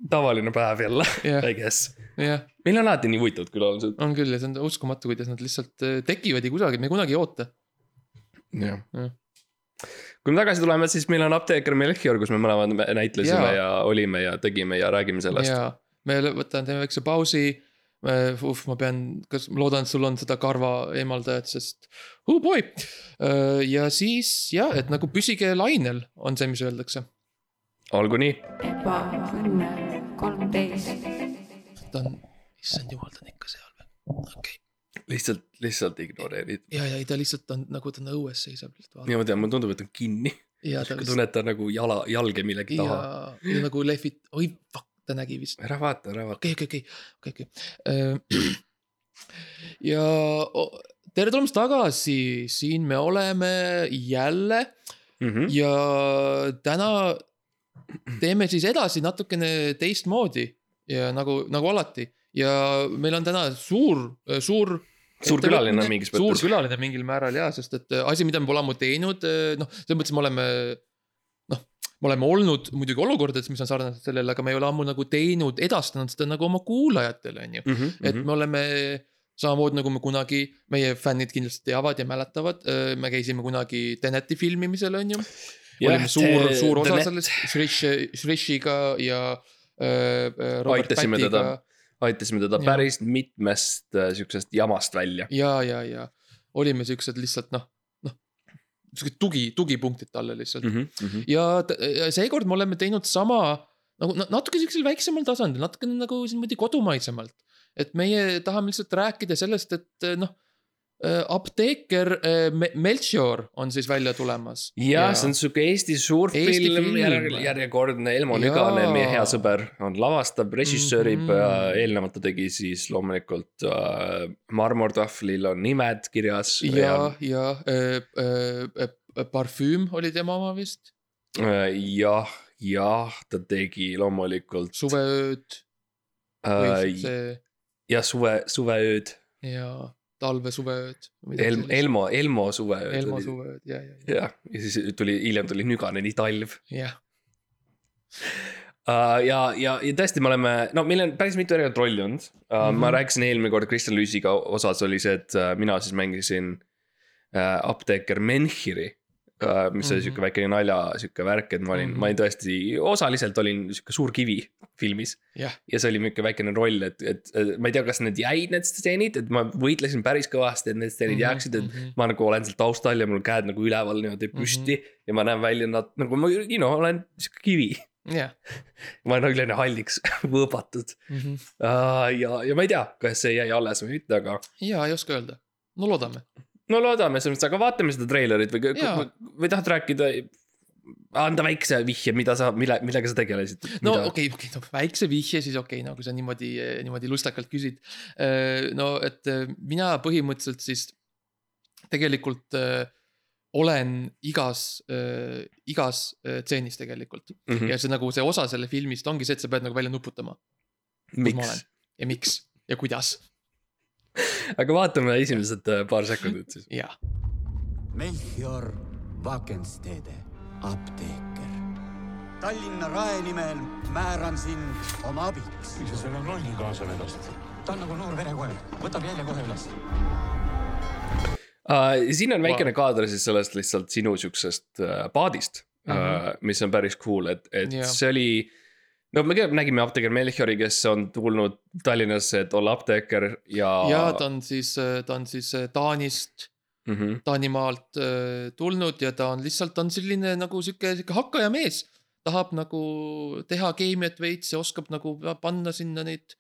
tavaline päev jälle Jah. I guess. jah, meil on alati nii huvitavad külalised. on küll ja see on uskumatu, kuidas nad lihtsalt äh, tekivad ja kusagil, me kunagi ei oota. jah Jah. Kui me tagasi tuleme, siis meil on apteeker Melchior, kus me mõlemad näitlesime ja. ja olime ja tegime ja räägime sellest. me võtame, teeme väikse pausi. uh ma pean, kas ma loodan, et sul on seda karva eemaldajat, sest oh boy. ja siis jah, et nagu püsige lainel, on see, mis öeldakse. olgu nii. ebaõnne kolmteist. ta on, issand jumal, ta on ikka seal veel, okei okay.. lihtsalt, lihtsalt ignoreerid. ja, ja ei ta lihtsalt on nagu ta on õues seisab lihtsalt. ja ma tean, mulle tundub, et on kinni. ta kui tunned ta nagu jala, jalge millegi ja taha., ja nagu lehvit, oi fuck, ta nägi vist. ära vaata, ära vaata. okei, okei, okei, okei, okei. ja o- tere tulemast tagasi, siin me oleme jälle Mhm. ja täna teeme siis edasi natukene teistmoodi ja nagu, nagu alati ja meil on täna suur, suur. Suur külaline mingis suur mõttes. külaline mingil määral ja, sest et äh, asi, mida me pole ammu teinud, noh, selles mõttes me oleme, noh, me oleme olnud muidugi olukordades, mis on sarnased sellele, aga me ei ole ammu nagu teinud, edastanud seda nagu oma kuulajatele, on ju. Mhm, et me oleme samamoodi nagu me kunagi, meie fännid kindlasti teavad ja mäletavad, me käisime kunagi Teneti filmimisel, on ju. olime suur, suur osa sellest, Shrish, Shrishiga ja äh, äh, Aitasime Pätiga teda. Aitasime teda Ja. päris mitmest äh, siuksest jamast välja. ja, ja, ja olime siuksed lihtsalt noh, noh, siuksed tugi, tugipunktid talle lihtsalt mm. -hmm. ja ja seekord me oleme teinud sama nagu na- natuke siuksel väiksemal tasandil, natukene nagu niimoodi kodumaisemalt. et meie tahame lihtsalt rääkida sellest, et noh, apteeker äh, Me- Melchior on siis välja tulemas. jah, see on siuke Eesti suurfilm Eesti film. järjekordne Elmo Jaa. Nügane, meie hea sõber, on lavastab, režissöörib mm, -hmm. eelnevalt ta tegi siis loomulikult äh, marmortahvlil on nimed kirjas. ja, ja äh, äh, äh, parfüüm oli tema oma vist, äh, jah, jah, ta tegi loomulikult suveööd või äh, see ja suve, suveööd, ja talve-suveööd. Elmo, Elmo, Elmo suveööd. Elmo suveööd ja, ja, ja, jah, ja siis tuli, hiljem tuli Nüganeni talv jah, uh,. ja, ja, ja tõesti, me oleme, no meil on päris mitu erinevat rolli olnud uh,. Mm -hmm. ma Mhm. rääkisin eelmine kord Kristjan Lüüsiga osas oli see, et uh, mina siis mängisin uh, apteeker Menhiri uh,. mis mm -hmm. oli Mhm. sihuke väike nalja, sihuke värk, et ma olin mm, Mhm. -hmm. ma olin tõesti, osaliselt olin sihuke suur kivi filmis. jah, ja see oli nihuke väikene roll, et, et et ma ei tea, kas need jäid need stseenid, et ma võitlesin päris kõvasti, et need stseenid Mhm, jääksid, et mhm. ma nagu olen seal taustal ja mul käed nagu üleval niimoodi püsti mm -hmm. ja ma näen välja nat- nagu ma, you know, olen sihuke kivi. jah. ma olen nagu halliks võõbatud Mhm. uh, ja, ja ma ei tea, kas see jäi alles või mitte, aga ja ei oska öelda, no loodame. No loodame selles mõttes, aga vaatame seda treilerit või või tahad rääkida, anda väikse vihje, mida sa, mille, millega sa tegelesid? no okei, okei, no väikse vihje siis okei okay,, no kui sa niimoodi, niimoodi lustakalt küsid. no et äh, mina põhimõtteliselt siis tegelikult äh, olen igas äh,, igas äh, tseenis tegelikult mm. -hmm. ja see nagu see osa selle filmist ongi see, et sa pead nagu välja nuputama ma olen. ja miks ja kuidas aga vaatame esimesed äh, paar sekundit siis. ja Melchior Wagenstede, apteeker. Tallinna Rae nimel määran sind oma abiks. miks sa selle rolli kaasa vedasid? ta on nagu noor verekoer, võtab jälje kohe üles. Uh, siin on väikene wow. kaader siis sellest lihtsalt sinu siuksest uh, paadist mm, -hmm. uh, mis on päris cool, et, et Jah. yeah. see oli. No me nägime apteeker Melchiori, kes on tulnud Tallinnasse, et olla apteeker ja. ja ta on siis, ta on siis äh, Taanist mm. -hmm. Taanimaalt äh, tulnud ja ta on lihtsalt, ta on selline nagu sihuke, sihuke hakkaja mees. tahab nagu teha keemiat veits ja oskab nagu panna sinna neid.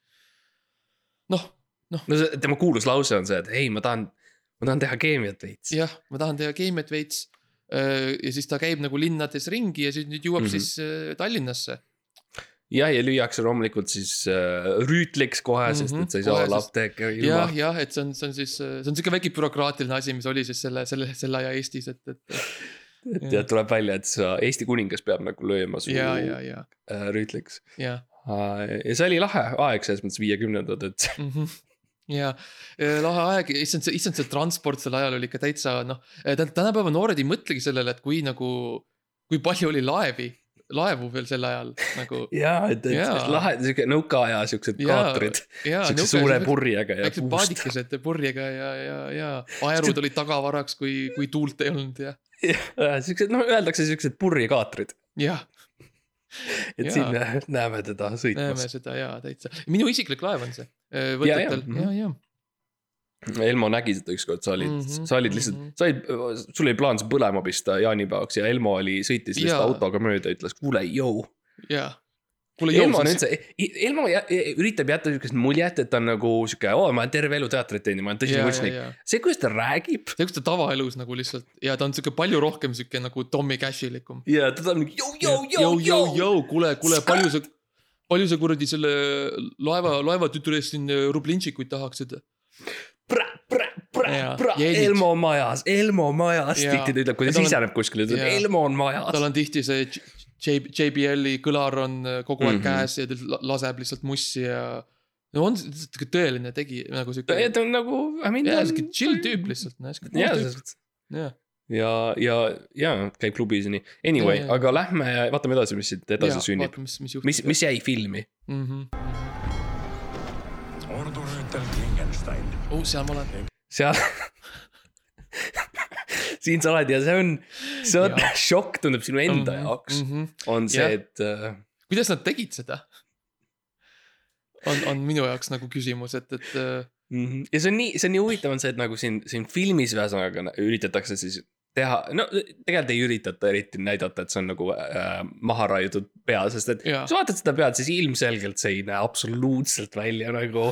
noh, no see tema kuulus lause on see, et ei, ma tahan, ma tahan teha keemiat veits. jah, ma tahan teha keemiat veits. ja siis ta käib nagu linnades ringi ja siis nüüd jõuab mm. -hmm. siis äh, Tallinnasse. jah, ja lüüakse loomulikult siis äh, rüütliks kohe mm, -hmm, sest et sa ei saa olla ilma jah, jah, et see on, see on siis, see on sihuke väike bürokraatiline asi, mis oli siis selle, selle, selle aja Eestis, et, et et ja tuleb välja, et sa, Eesti kuningas peab nagu lööma su ja, ja, ja, äh, rüütliks. ja ja see oli lahe aeg selles mõttes viiekümnendad, et mm. -hmm. ja lahe aeg, issand see, issand see transport sel ajal oli ikka täitsa noh, tänapäeva noored ei mõtlegi sellele, et kui nagu, kui palju oli laevi, laevu veel sel ajal nagu. jaa, et, et Jaa. lahe, siuke nõukaaja siuksed Jaa, kaatrid, jaa, siukse suure purjega ja väiksed paadikesed purjega ja, ja, ja aerud olid tagavaraks, kui, kui tuult ei olnud ja, siuksed, noh, öeldakse siuksed purjekaatrid, jah, et Jaa. siin nä- näeme teda näeme sõitmas. seda ja täitsa, minu isiklik laev on see. ja, mhm. ja, ja Elmo nägi seda ükskord, sa olid mm, -hmm, sa olid lihtsalt mhm., sa olid, sul oli plaan see põlema pista jaanipäevaks ja Elmo oli, sõitis lihtsalt Jaa. autoga mööda, ütles kuule, jõu. ja. kuule, Elmo on üldse, Elmo jä- üritab jätta siukest muljet, et ta on nagu sihuke, oo, ma olen terve elu teatrit teinud, ma olen tõsine kunstnik. see, kuidas ta räägib see, kus ta tavaelus nagu lihtsalt ja ta on sihuke palju rohkem sihuke nagu Tommy Cashilikum. ja ta on mingi jõu, jõu, jõu, jõu, kuule, kuule, palju sa, palju sa kuradi selle laeva, laevatütre eest siin äh, rublinšikuid tahaksid? Elmo majas, Elmo majas, Jaa. tihti ta ütleb, kui Ja ta on- siseneb kuskile, ta ütleb. Elmo on majas tal. on tihti see J- JBL-i kõlar on äh, kogu aeg mm. -hmm. käes ja ta la- laseb lihtsalt mussi ja. no on tõeline tegi nagu sihuke. ta on nagu, jaa, sihuke chill tüüp lihtsalt, noh sihuke cool tüüp, jah. ja, ja, ja käib klubis ja nii. Anyway aga lähme, vaatame edasi, mis siit edasi sünnib. mis, mis mis, mis jäi filmi? mm. -hmm. Rüütel Klingenstein. oh, seal ma olen. seal siin sa oled ja see on, see on šokk tundub sinu enda Mhm, jaoks, mhm. on see, et äh, kuidas nad tegid seda? on, on minu jaoks nagu küsimus, et, et äh, Mhm. ja see on nii, see on nii huvitav on see, et nagu siin, siin filmis ühesõnaga üritatakse siis teha, no tegelikult ei üritata eriti näidata, et see on nagu äh, maha raiutud pea, sest et Jaa. kui sa vaatad seda pead, siis ilmselgelt see ei näe absoluutselt välja nagu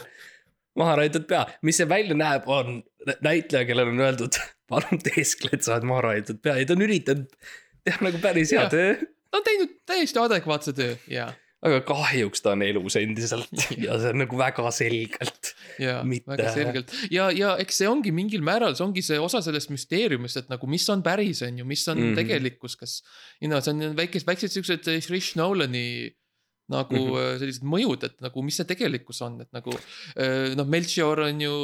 maha raiutud pea, mis see välja näeb, on näitleja, kellel on öeldud, palun teeskle, et sa oled maha raiutud pea ja ta on üritanud teha nagu päris hea töö. ta on teinud täiesti adekvaatse töö ja, aga kahjuks ta on elus endiselt ja see on nagu väga selgelt. ja Mitte- väga selgelt ja, ja eks see ongi mingil määral, see ongi see osa sellest müsteeriumist, et nagu mis on päris, on ju, mis on mm. -hmm. tegelikkus, kas. you know, see on väikesed, väiksed siuksed äh, Chris Nolani nagu mm Mhm. -hmm. sellised mõjud, et nagu mis see tegelikkus on, et nagu äh, noh, Melchior on ju,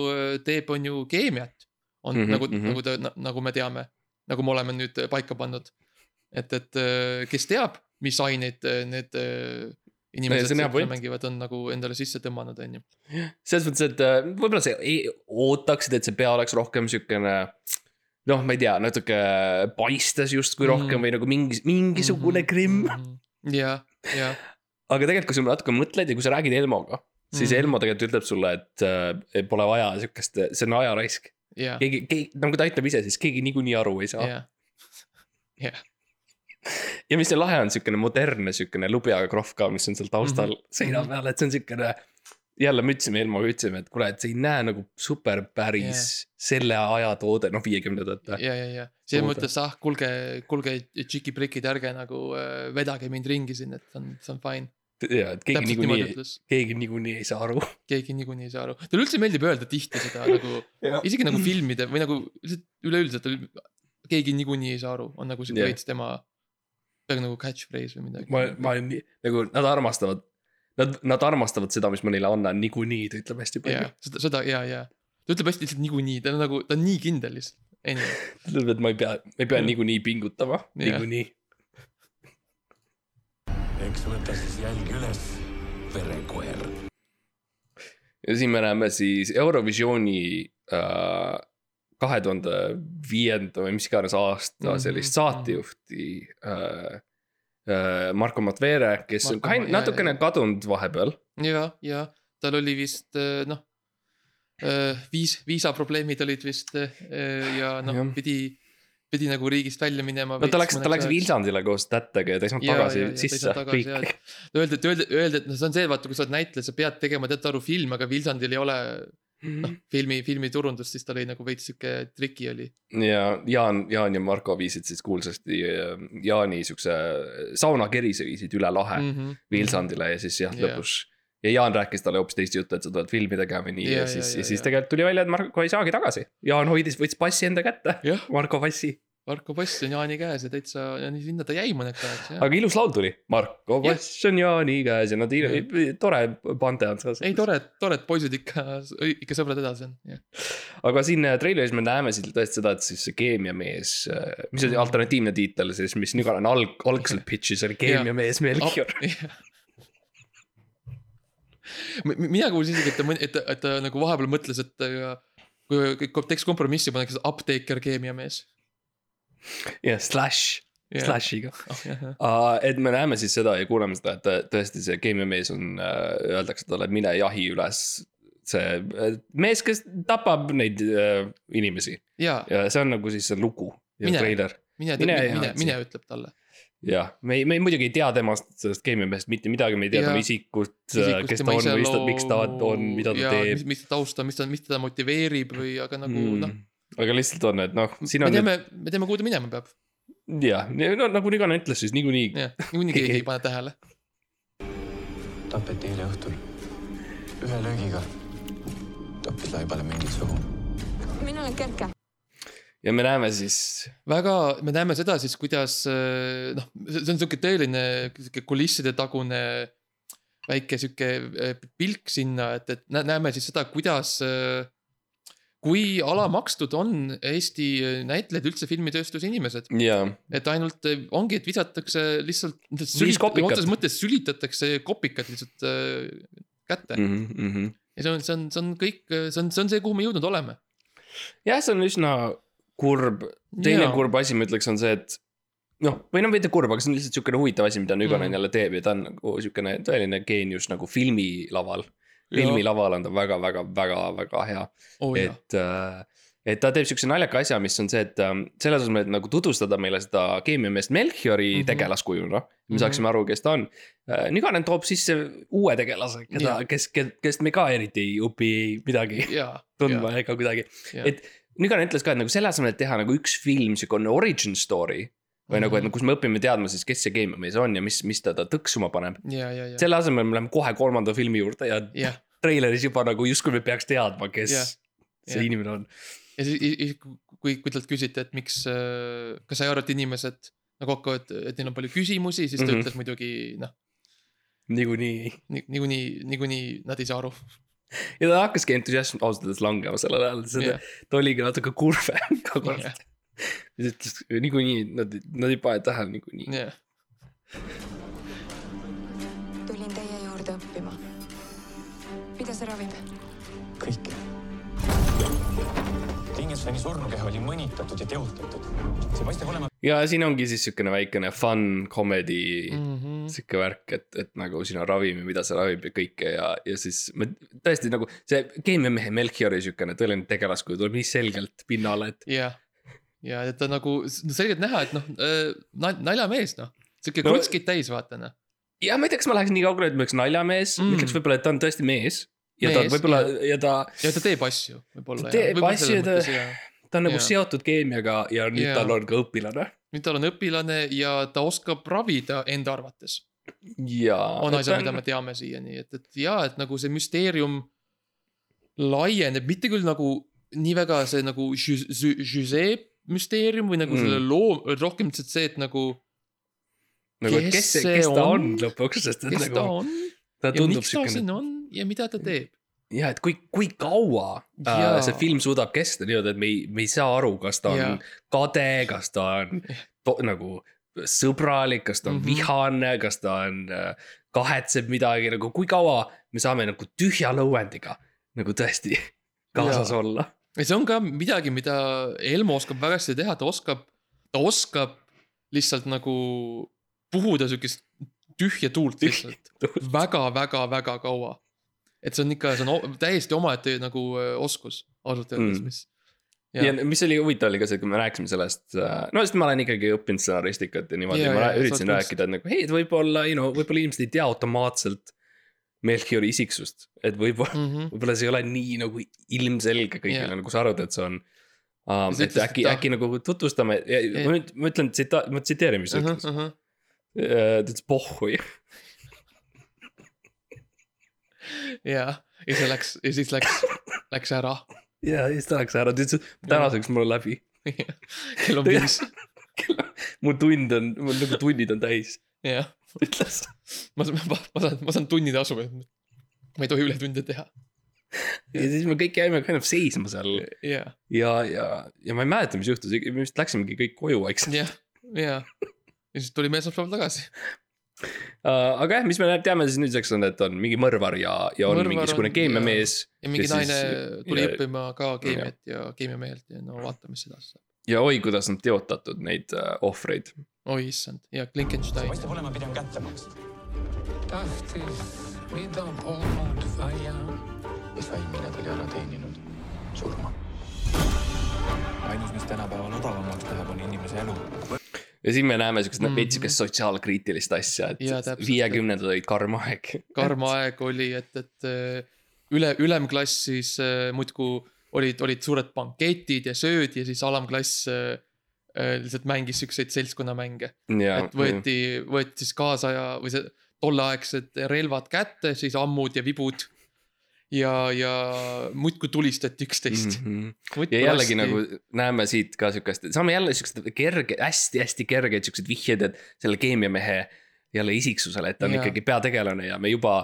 teeb, on ju keemiat. on mm Mhm, -hmm, nagu mhm. mm, -hmm. nagu ta, nagu me teame, nagu me oleme nüüd äh, paika pannud. et, et äh, kes teab, mis aineid äh, need äh, inimesed see point. mängivad, on nagu endale sisse tõmmanud, on ju. selles mõttes, et äh, võib-olla sa ei ootaksid, et see pea oleks rohkem siukene. noh, ma ei tea, natuke paistes justkui rohkem Mhm. mm. või nagu mingi, mingisugune mm -hmm. krimm. ja, ja, aga tegelikult, kui sa natuke mõtled ja kui sa räägid Elmoga, siis mm. Elmo tegelikult ütleb sulle, et äh, pole vaja siukest, see on ajaraisk. ja, keegi, keegi, nagu ta ütleb ise, siis keegi niikuinii aru ei saa. ja, jah, ja mis see lahe on, siukene modernne siukene lubjaga krohv ka, mis on seal taustal mm -hmm. seina Mhm. peal, et see on siukene. Jälle me ütlesime Elmoga, ütlesime, et kuule, et see ei näe nagu super päris yeah. selle aja toode, noh viiekümnendate. ja, ja, ja selles mõttes ah, kuulge, kuulge, tšiki-prikid, ärge nagu äh, vedage mind ringi siin, et see on, see on fine. ja, et keegi niikuinii, keegi niikuinii ei saa aru. keegi niikuinii ei saa aru, talle üldse meeldib öelda tihti seda nagu, isegi nagu filmide või nagu lihtsalt üleüldiselt, keegi niikuinii ei saa aru, on nagu siuke Jah. veits tema, nagu catchphrase või midagi. ma, ma olen nii, nagu nad armastavad, nad, nad armastavad seda, mis ma neile annan niikuinii, ta ütleb hästi palju jaa, seda, seda ja, ja ta ütleb hästi lihtsalt niikuinii, ta on nagu, ta on nii kindel lihtsalt, anyway. ta ütleb, et ma ei pea, ma ei pea niikuinii pingutama, Jah. niikuinii. eks võta siis jälg üles, verekoer. ja siin me näeme siis Eurovisiooni äh, kahe tuhande viienda või mis iganes aasta Mhm, sellist mhm. saatejuhti äh,. Äh, Marko Matvere, kes on Marko kain- Ma- jaa, natukene jaa. kadunud vahepeal. ja, ja tal oli vist äh, noh, viis, viisaprobleemid olid vist äh, ja noh pidi, pidi nagu riigist välja minema. no ta läks, ta läks. Viljandile koos tättega ja ta ei saanud tagasi ei sisse riiki. Öeldi, et öeldi, öeldi, et noh, see on see, vaata, kui sa oled näitleja, sa pead tegema teatud arvu filme, aga Viljandil ei ole noh, filmi, filmi turundust, siis ta oli nagu veits sihuke triki oli. ja Jaan, Jaan ja Marko viisid siis kuulsasti äh, Jaani siukse saunakerise viisid üle lahe mm. Mm -hmm. Vilsandile ja siis jah lõpus. ja Jaan rääkis talle hoopis teist juttu, et sa tuled filmi tegema ja nii ja, ja siis jaa,, ja jaa, siis tegelikult tuli välja, et Marko ei saagi tagasi. Jaan hoidis, võttis passi enda kätte, Marko passi. Marko Pass on Jaani käes ja täitsa ja nii sinna ta jäi mõneks ajaks aga ilus laul tuli, Marko pass on Jaani käes ja nad il-, tore pante on seal. ei, tored, tored poisid ikka, ikka sõbrad edasi on, jah. aga siin äh, treileris me näeme siin tõesti seda, et siis see keemiamees, mis Mm. oli alternatiivne tiitel siis, mis Nüganen alg, algselt pitch'is oli keemiamees Melchior. mina kuulsin isegi, et ta, et, et ta nagu vahepeal mõtles, et äh, kui kui teeks kompromissi, paneks apteeker keemiamees. jah, Slash, Slashiga. jah, et me näeme siis seda ja kuuleme seda, et tõ- tõesti see keemiamees on, öeldakse talle, mine jahi üles. see äh, mees, kes tapab neid äh, inimesi ja ja see on nagu siis see lugu ja Mine. treiler. mine, Mine mine, ja mine, ütleb talle. jah, me ei, me ei muidugi ei tea temast, sellest keemiamehest mitte midagi, me ei tea tema isikut, kes ta on, mis ta, miks ta on, mida ta teeb. mis ta taust on, mis ta, mis teda motiveerib või, aga nagu mm. noh, aga lihtsalt on, et noh, siin me on nüüd teame, me teame, kuhu ta minema peab. jah, no nagu Nigane ütles, siis niikuinii jah, niikuinii keegi ei pane tähele. tapeti eile õhtul. ühe löögiga tappis laibale mingit suhu. mina olen Kerke. ja me näeme siis, väga, me näeme seda siis, kuidas äh, noh, see on sihuke tõeline sihuke kulisside tagune väike sihuke äh, pilk sinna, et, et nä- näeme siis seda, kuidas. Kui alamakstud on Eesti näitlejad üldse filmitööstuse inimesed, ja et ainult äh, ongi, et visatakse lihtsalt. Kopikat. otseses mõttes sülitatakse kopikad lihtsalt äh, kätte mm. mm. -hmm. ja see on, see on, see on kõik, see on, see on see, kuhu me jõudnud oleme. jah, see on üsna kurb, teine Jaa. kurb asi, ma ütleks, on see, et noh, või no mitte kurb, aga see on lihtsalt sihukene huvitav asi, mida Nüganen Mm. jälle teeb ja ta on nagu sihukene tõeline geenius nagu filmilaval. Filmilaval on ta väga-väga-väga-väga hea oh,. et, et ta teeb siukse naljaka asja, mis on see, et ähm, selle asemel, et nagu tutvustada meile seda keemiameest Melchiori mm. -hmm. tegelaskuju, noh. me Mhm. saaksime aru, kes ta on. Nüganen toob sisse uue tegelase, keda Jaa., kes, kes me ka eriti ei õpi midagi ja, tundma ega kuidagi. et Nüganen ütles ka, et nagu selle asemel, et teha nagu üks film, siukene origin story. Või nagu, et Mhm. kus me õpime teadma siis, kes see keemiamees on ja mis, mis teda tõksuma paneb. ja, ja, ja, selle asemel me läheme kohe kolmanda filmi juurde ja jah. treileris juba nagu justkui me peaks teadma, kes Jah, see jah. inimene on. ja siis, kui, kui talt küsiti, et miks, kas sa ei arva, et inimesed nagu hakkavad, et neil on palju küsimusi, siis ta mm. -hmm. ütles muidugi noh, niikuinii. niikuinii, niikuinii nad ei saa aru. ja ta hakkaski entusiasm ausalt öeldes langema sellel ajal, ta oligi natuke kurvem ka kord Jah.. ütles niikuinii, nad, nad ei pane tähele niikuinii. jah, tulin teie juurde õppima. mida see ravib? kõik. Kingisoni surnukeha oli mõnitatud ja teotatud. see paistab olema ja siin ongi siis siukene väikene fun comedy mm. Mhm. sihuke värk, et, et nagu siin on ravim ja mida see ravib ja kõike ja, ja siis me tõesti nagu see keemiamehe Melchiori siukene tõeline tegelaskuju tuleb nii selgelt pinnale, et jah. Ja et ta nagu selgelt näha, et noh, naljamees noh, sihuke No- krutskid täis, vaata noh. ja ma ei tea, kas ma läheks nii kaugele, et ma ütleks naljamees mm., ma ütleks võib-olla, et ta on tõesti mees. ja ta Mees, võib-olla ja ta, ja ta teeb asju võib-olla. Ta teeb asju, ta- ta on nagu Jaa. seotud keemiaga ja nüüd Jaa. tal on ka õpilane. nüüd tal on õpilane ja ta oskab ravida enda arvates. on asjad, mida me teame siiani, et, et ja, et nagu see müsteerium laieneb, mitte küll nagu nii väga see nagu Josee müsteerium või nagu Mm. selle loo, rohkem lihtsalt see, et nagu nagu, kes kes see, kes ta on on? lõpuks, sest et kes ta nagu on ta ja tundub miks ta siin siukene. on ja mida ta teeb. ja et kui, kui kaua äh, Jaa. see film suudab kesta niimoodi, et me ei, me ei saa aru, kas ta on Jaa. kade, kas ta on to, nagu sõbralik, kas ta on mm. -hmm. vihane, kas ta on äh,, kahetseb midagi nagu, kui kaua me saame nagu tühja lõuendiga nagu tõesti kaasas Jaa. olla. Ja see on ka midagi, mida Elmo oskab väga hästi teha, ta oskab, ta oskab lihtsalt nagu puhuda siukest tühja tuult lihtsalt väga-väga-väga kaua. et see on ikka, see on täiesti omaette nagu öö, oskus ausalt öeldes Mm. mis. ja mis oli huvitav, oli ka see, kui me rääkisime sellest, no sest ma olen ikkagi õppinud stsenaristikat ja niimoodi ja, ma sa üritasin rääkida, et nagu hei, et võib-olla, you know, võib-olla inimesed ei tea automaatselt. Melchiori isiksust, et võib-olla mm, Mhm. -hmm. võib-olla see ei ole nii nagu ilmselge kõigile yeah. nagu sa arvad, et see on um,. et ütlesid, äkki ta- äkki nagu tutvustame, ma nüüd, ma ütlen tsita-, ma tsiteerin, mis ta Mhm, ütles. ta ütles pohhui. ja, ja see läks ja siis läks, läks ära. ja siis ta läks ära, ta ütles, tänaseks mul on läbi. kell on viis, mu tund on, mul nagu tunnid on täis, jah. ütles. ma saan, ma saan, ma saan tunnitasu, et ma ei tohi ületunde teha. ja siis me kõik jäime kind of seisma seal ja, ja, ja, ja ma ei mäleta, mis juhtus, me vist läksimegi kõik koju vaikselt. jah, ja. ja siis tulime esmaspäeval tagasi. Uh, aga jah, mis me teame siis nüüdseks on, et on mingi mõrvar ja, ja on Mõrvar mingisugune keemiamees. ja mingi Ja siis- naine tuli ja- õppima ka keemiat ja keemiamehelt ja no vaatame, mis edasi saab. Ja oi, kuidas on teotatud neid uh, ohvreid. oi issand, ja Klinkenstein. paistab olema pigem kättemaks. tahtis, mida polnud vaja. mis väimine ta oli ära teeninud? surma. ainus, mis tänapäeval odavamaks läheb, on inimese elu. ja siin me näeme siukest mm. -hmm. veits siukest sotsiaalkriitilist asja, et viiekümnendad olid karm aeg. karm aeg oli, et, et äh, üle, ülemklassis äh, muudkui olid, olid suured banketid ja sööd ja siis alamklass äh, äh, lihtsalt mängis siukseid seltskonnamänge. ja et, võeti, võeti siis kaasaja või see tolleaegsed relvad kätte, siis ammud ja vibud. ja, ja muudkui tulistati üksteist mm. mm. -hmm. ja jällegi nagu näeme siit ka siukest, saame jälle siukest kerge, hästi-hästi kergeid siukseid vihjeid, et selle keemiamehe jälle isiksusele, et ta on Jaa. ikkagi peategelane ja me juba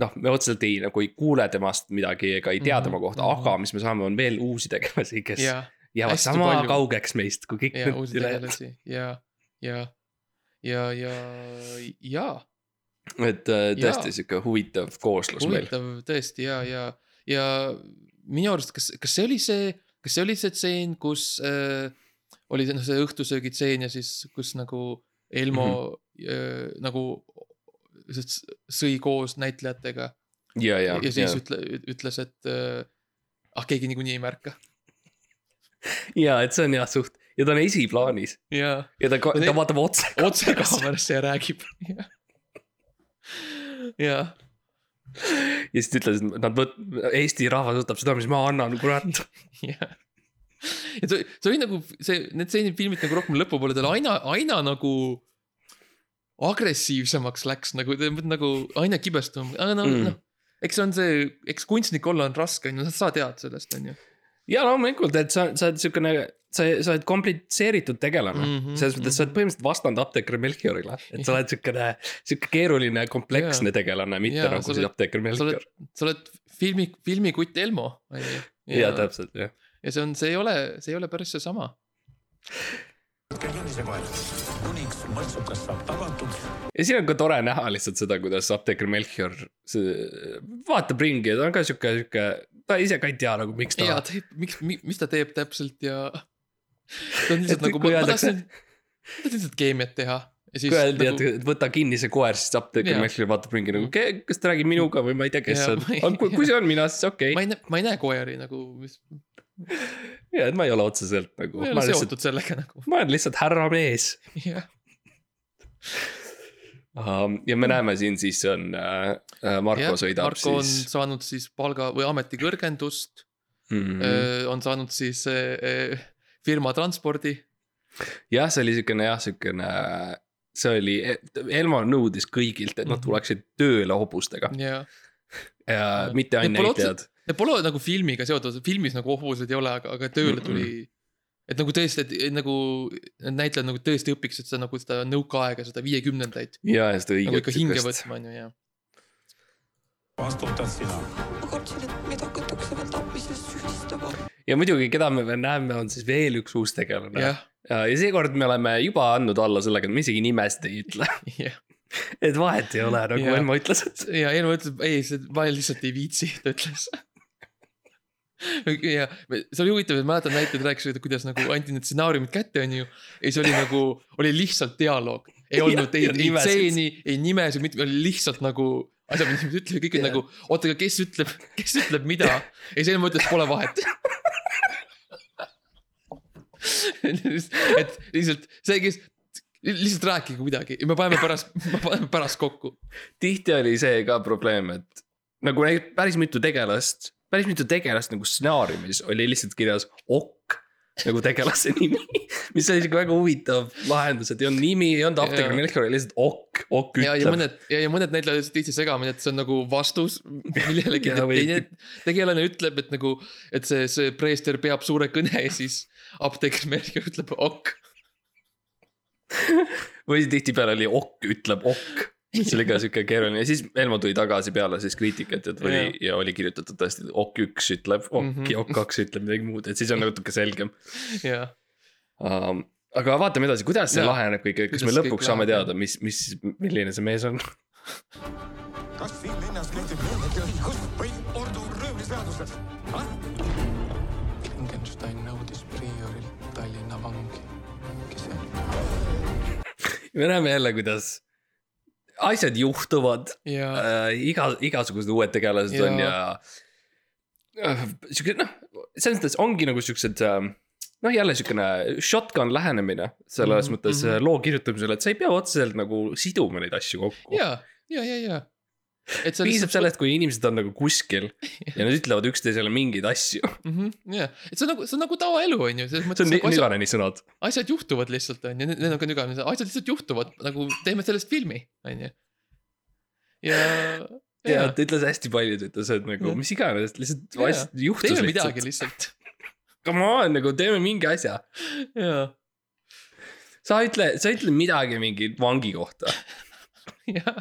noh, me otseselt ei nagu ei kuule temast midagi ega ei tea Mhm, tema kohta, mhm. aga mis me saame, on veel uusi tegelasi, kes ja, jäävad sama palju. kaugeks meist kui kõik ja need ülejäänud. ja, ja, ja, ja, ja et äh, tõesti Jaa. sihuke huvitav kooslus meil. huvitav tõesti ja, ja, ja minu arust, kas, kas see oli see, kas see oli see tseen, kus äh, oli see noh, see õhtusöögitseen ja siis, kus nagu Elmo mm -hmm. äh, nagu s- sõi koos näitlejatega ja, ja, ja, ja ja siis, ütle, ütles, et äh, ah, keegi niikuinii ei märka. ja et see on jah suht ja ta on esiplaanis ja ja ta, Ja ta ne- vaatab otse. otse kaamerasse ja räägib. jah, ja siis ta ütles, et nad võt-, Eesti rahvas võtab seda, mis ma annan, kurat. jah. ja see, see oli nagu see, need stseenid filmid nagu rohkem lõpupoole, ta aina, aina nagu agressiivsemaks läks nagu, nagu aina kibestuvam, aga no Mm. mm., noh. eks see on see, eks kunstnik olla on raske, on ju, sa tead sellest, on ju. ja loomulikult, et sa, sa oled siukene, sa, sa oled komplitseeritud tegelane mm Mhm, -hmm, selles mõttes, sa oled põhimõtteliselt vastand apteeker Melchiorile, et sa oled siukene, siuke keeruline kompleksne tegelane, mitte Jaa, nagu siis apteeker Melchior sa oled filmi, filmikutt Elmo, on ju. ja täpselt jah. ja see on, see ei ole, see ei ole päris seesama. Kuniks mõrtsukas saab tagatud, ja siin on ka tore näha lihtsalt seda, kuidas apteeker Melchior, see vaatab ringi ja ta on ka siuke, siuke, ta ise ka ei tea nagu, miks ta ja ta, miks, mis ta teeb täpselt ja. ta on lihtsalt Et nagu, ma öeldakse- tahtsin, ma tahtsin lihtsalt keemiat teha kui öeldi, nagu, et võta kinni see koer, siis apteeker. Melchior vaatab ringi nagu, kas ta räägib minuga või ma ei tea, kes see on ma ei-. aga kui, kui see on mina, siis okei ma okay.. ei näe, ma ei näe koeri nagu, mis, ja, et ma ei ole otseselt nagu, ma ei ole olen lihtsalt, seotud sellega nagu, ma olen lihtsalt härramees jah. ja me näeme siin siis on äh,, Marko sõidab Marko on siis saanud siis palga või ametikõrgendust mm. mm, -hmm. -hmm. on saanud siis äh, äh, firma transpordi. jah, see oli siukene jah, siukene, see oli, Elmo nõudis kõigilt, et nad Mhm. tuleksid tööle hobustega ja, ja mitte Need ainult pole näitlejad. need pole nagu filmiga seotud, filmis nagu hobused ei ole, aga, aga tööle tuli. et nagu tõesti, et nagu need näitlejad nagu tõesti õpiksid seda nagu seda nõukaaega, seda viiekümnendaid. ja, ja seda nagu õiget ikka hinge võtma, on ju, ja. vastutad sina. ma kartsin, et meid hakatakse veel tapmises süüdistama. ja muidugi, keda me veel näeme, on siis veel üks uus tegelane. jah, ja, ja seekord me oleme juba andnud alla sellega, et me isegi nimesid ei ütle. et vahet ei ole, nagu. Elmo ütles, et ja Elmo ütleb, ei, see, ma lihtsalt ei viitsi, ta ütles. Ja see oli huvitav, et mäletan näitlejad rääkisid, kuidas nagu anti need stsenaariumid kätte, on ju. ja siis oli nagu, oli lihtsalt dialoog. ei olnud ei, ei stseeni, ei nimesid, mitte, oli lihtsalt nagu asjad, mis inimesed ütlevad, kõik Jah. nagu, oota, aga kes ütleb, kes ütleb mida. ja siis Elmo ütles, pole vahet. et lihtsalt see, kes, lihtsalt rääkige midagi ja me paneme pärast, me paneme pärast kokku. tihti oli see ka probleem, et nagu päris mitu tegelast, päris mitu tegelast nagu stsenaariumis oli lihtsalt kirjas OK nagu tegelase nimi. mis oli siuke väga huvitav lahendus, et ei olnud nimi, ei olnud apteeker Jaa. Melchior, oli lihtsalt OK, OK ja, ja ütleb. mõned ja, ja mõned näitlejad ütlesid tihti segamini, et see on nagu vastus millelegi teine tegelane ütleb, et nagu, et see, see preester peab suure kõne ja siis apteeker Melchior ütleb ok. või tihtipeale oli OK ütleb OK. See oli ka siuke keeruline ja siis Elmo tuli tagasi peale siis kriitikat, et oli Jaa. ja oli kirjutatud tõesti OK üks ütleb OK Mhm. ja OK kaks ütleb midagi muud, et siis on natuke selgem ja, um,. aga vaatame edasi, kuidas see Jaa. laheneb kõik, kas Kuidas me lõpuks saame läheb, teada, mis, mis, milline see mees on? kas siin linnas kehtib millegi õigus või ordu röövliseadused? Wittgenstein nõudis priorilt Tallinna vangi, kes me näeme jälle, kuidas asjad juhtuvad ja äh,, iga, igasugused uued tegelased Jaa. on ja äh, siuke noh, selles mõttes ongi nagu siuksed äh, noh, jälle siukene shotgun lähenemine selles mm -hmm. mõttes mhm. loo kirjutamisel, et sa ei pea otseselt nagu siduma neid asju kokku. ja, ja, ja, ja. Piisab sellest, kui inimesed on nagu kuskil ja nad ütlevad üksteisele mingeid asju. mhmh, jah, et see on nagu, see on nagu tavaelu on ju, see on nagu Nüganeni sõnad. asjad juhtuvad lihtsalt on ju, need on ka nügamise, asjad lihtsalt juhtuvad nagu teeme sellest filmi, on ju. ja, ja ta ütles hästi palju, ta ütles, et nagu mis iganes, lihtsalt Jaa. asjad juhtus teeme midagi lihtsalt. lihtsalt. Come on, nagu teeme mingi asja. ja, sa ütle, sa ütle midagi mingi vangi kohta. ja,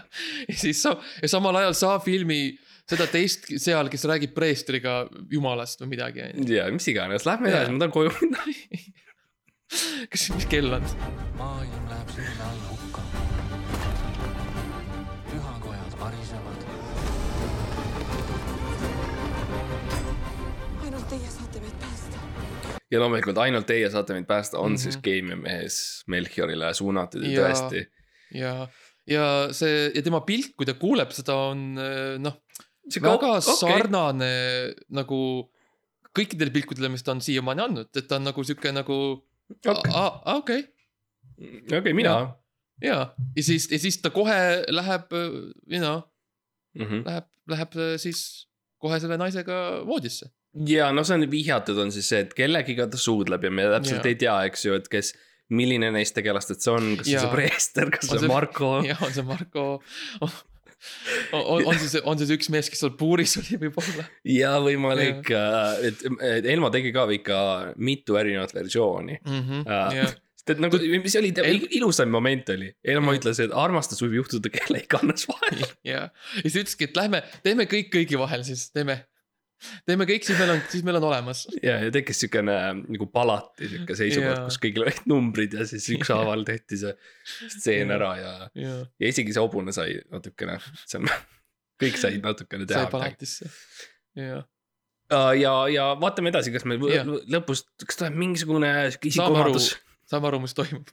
ja siis sa, ja samal ajal sa filmi seda teist seal, kes räägib preestriga jumalast või midagi, ja mis iganes, lähme edasi, ma tahan koju minna. kas, mis kell on? maailm läheb silme all hukka. pühakojad varisevad, ainult teie saate meid päästa. ja loomulikult ainult teie saate meid päästa, on mm. -hmm. siis Game mees Melchiorile suunatud ja tõesti. ja, ja see ja tema pilk, kui ta kuuleb seda, on äh, noh, väga ok- okei. sarnane nagu kõikidele pilkudele, mis ta on siiamaani andnud, et ta on nagu sihuke nagu Ok. okei, okei, mina. ja, ja siis, ja siis ta kohe läheb, you know, Mhm. läheb, läheb äh, siis kohe selle naisega voodisse. ja no see on vihjatud, on siis see, et kellegiga ta suudleb ja me täpselt Jaa. ei tea, eks ju, et kes, milline neist tegelastest see on, kas see on Jaa. see preester, kas On see on Marko. jah, on see Marko on, on siis, on siis üks mees, kes seal puuris oli võib-olla. ja võimalik, et, et Elmo tegi ka ikka mitu erinevat versiooni. Aa. jah, sest et nagu, mis oli tema El- ilusam moment oli, Elmo ütles, et armastus võib juhtuda kelle iganes vahel. ja, ja siis ütleski, et lähme, teeme kõik kõigi vahel siis, teeme, teeme kõik, siis meil on, siis meil on olemas. ja, ja tekkis siukene nagu palati siuke seisukord kus kõigil olid numbrid ja siis ükshaaval tehti see stseen ära ja, ja ja isegi see hobune sai natukene, see on, kõik said natukene sai teha midagi. palatisse. ja, ja, ja vaatame edasi, kas meil Jah. lõ- lõpus, kas tuleb mingisugune sihuke isikuomadus. saame aru, mis toimub.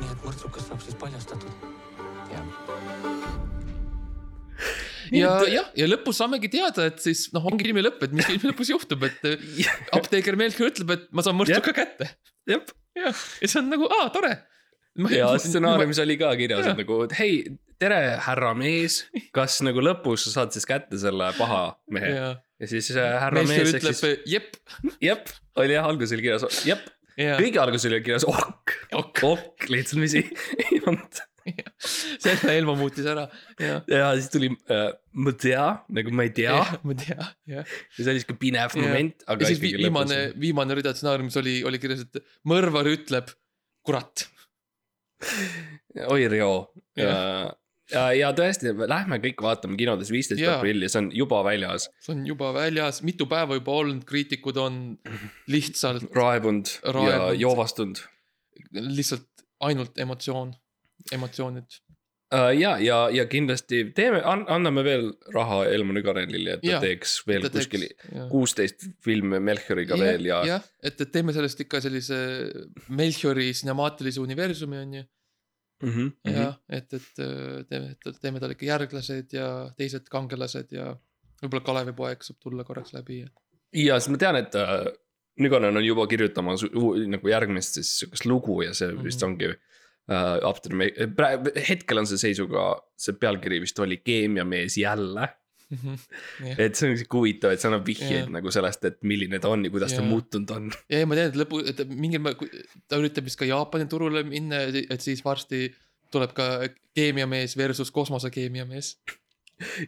nii et mõrtsukas saab siis paljastatud. Ja jah, ja lõpus saamegi teada, et siis noh, ongi filmi lõpp, et mis filmi lõpus juhtub, et apteeker Melchior ütleb, et ma saan mõrtsuka kätte. jah, ja see on nagu, aa, tore. ja stsenaariumis oli ka kirjas, et nagu, et hei, tere, härra mees, kas nagu lõpus sa saad siis kätte selle paha mehe? Ja ja siis äh, härra Melchior mees, ütleb siis, jep, jep, oli jah, alguses oli kirjas, jep, ja kõige alguses oli kirjas ok, ok, ok, lihtsalt mis ei olnud. Selle Elmo muutis ära ja, ja siis tuli äh, ma tea, nagu ma ei tea ma tean, jah. ja see oli siuke pinev Ja. moment, aga ja siis vi viimane viimane rida stsenaariumis oli, oli kirjas, et mõrvar ütleb kurat. oi Rio. ja ja, ja tõesti, lähme kõik vaatame kinodes viisteist aprilli, see on juba väljas. see on juba väljas, mitu päeva juba olnud, kriitikud on lihtsalt, raevunud ja joovastunud. lihtsalt ainult emotsioon, emotsioonid. ja, ja, ja kindlasti teeme, anname veel raha Elmo Nügarenile, et ta Jaa. teeks veel kuskil kuusteist filmi Melchioriga veel ja, ja. jah, et, et teeme sellest ikka sellise Melchiori sinemaatilise universumi on ju. Mm -hmm. jah, et, et äh, teeme, teeme talle ikka järglased ja teised kangelased ja võib-olla Kalevipoeg saab tulla korraks läbi ja. ja siis ma tean, et äh, Nigonen on juba kirjutamas nagu järgmist siis sihukest lugu ja see vist Mhm. ongi uh,. After me, praegu hetkel on see seisuga, see pealkiri vist oli Keemiamees jälle. jah, et see on sihuke huvitav, et see annab vihjeid Jah. nagu sellest, et milline ta on ja kuidas ta Jah. muutunud on. ja ma tean, et lõpu, et mingil ta üritab vist ka Jaapani turule minna, et siis varsti tuleb ka keemiamees versus kosmosekeemiamees.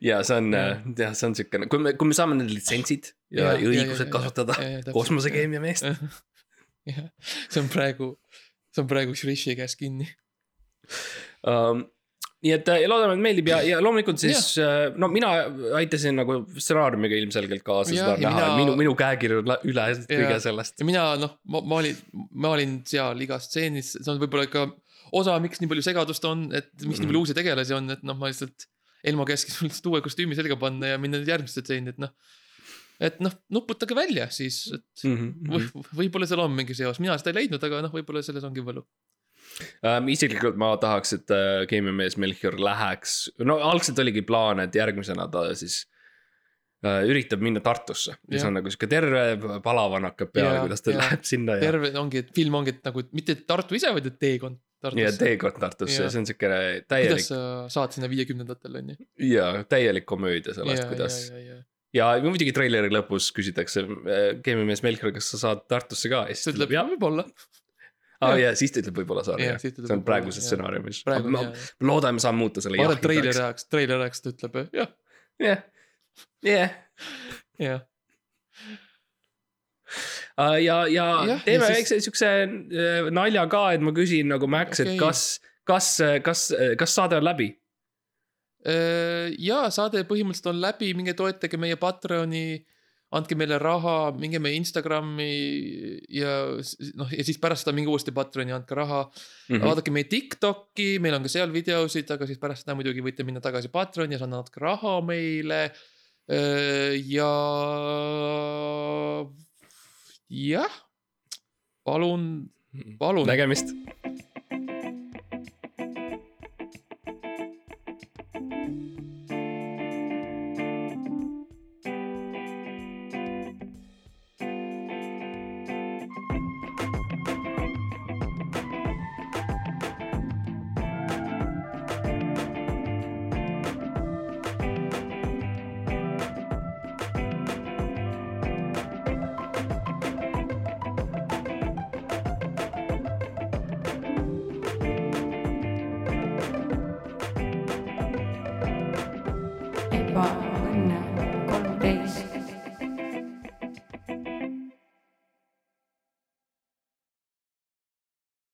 ja see on Jah. uh,, jah, see on siukene, kui me, kui me saame need litsentsid ja, Ja, ja ja, õigused ja, ja, kasutada ja, ja, kosmosekeemiameest. jah, see on praegu, see on praegu Shrishi käes kinni. um,. nii et äh, ja loodame, et meeldib ja, ja loomulikult siis uh, no mina aitasin nagu stsenaariumiga ilmselgelt kaasa Jah, seda näha mina-, minu, minu käekiri üle kõige sellest. ja mina noh, ma, ma olin, ma olin seal igas stseenis, see on võib-olla ka osa, miks nii palju segadust on, et miks mm -hmm. nii palju uusi tegelasi on, et noh, ma lihtsalt. Elmo käskis mul lihtsalt uue kostüümi selga panna ja minna nüüd järgmisse stseeni, et noh. Et noh, nuputage välja siis, et Mhm, või, võib-olla seal on mingi seos, mina seda ei leidnud, aga noh, võib-olla selles ongi võlu. um,. isiklikult ma tahaks, et uh, keemiamees Melchior läheks, no algselt oligi plaan, et järgmisena ta siis uh, üritab minna Tartusse, mis Jah. on nagu sihuke terve palavan hakkab peale, kuidas ta jaa. läheb sinna ja, terve ongi, et film ongi, et nagu mitte Tartu ise, vaid et teekond ja Tartusse. teekond Tartusse ja see on siukene kuidas täielik sa saad sinna viiekümnendatel on ju. ja täielik komöödia sellest, kuidas ja muidugi treileri lõpus küsitakse äh, keemiamees Melchior, kas sa saad Tartusse ka ja siis ta ütleb jah. võib-olla. aa ja siis ta ütleb võib-olla saan Jah, siis see on praeguses stsenaariumis. praegu ma hea. loodame, saame muuta selle ma arvan, et jahindaks. ajaks, treileri ajaks ta ütleb jah, jah, jah. jah. ja, ja Jah, ja teeme siis- väikse siukse äh, nalja ka, et ma küsin nagu Max, et Okei. kas, kas, kas, kas saade on läbi? Ja saade põhimõtteliselt on läbi, minge toetage meie Patreoni, andke meile raha, minge meie Instagrami ja noh, ja siis pärast seda minge uuesti Patreoni, andke raha mm. -hmm. vaadake meie Tiktoki, meil on ka seal videosid, aga siis pärast seda muidugi võite minna tagasi Patreoni ja saada natuke raha meile. ja, jah, palun, palun. nägemist.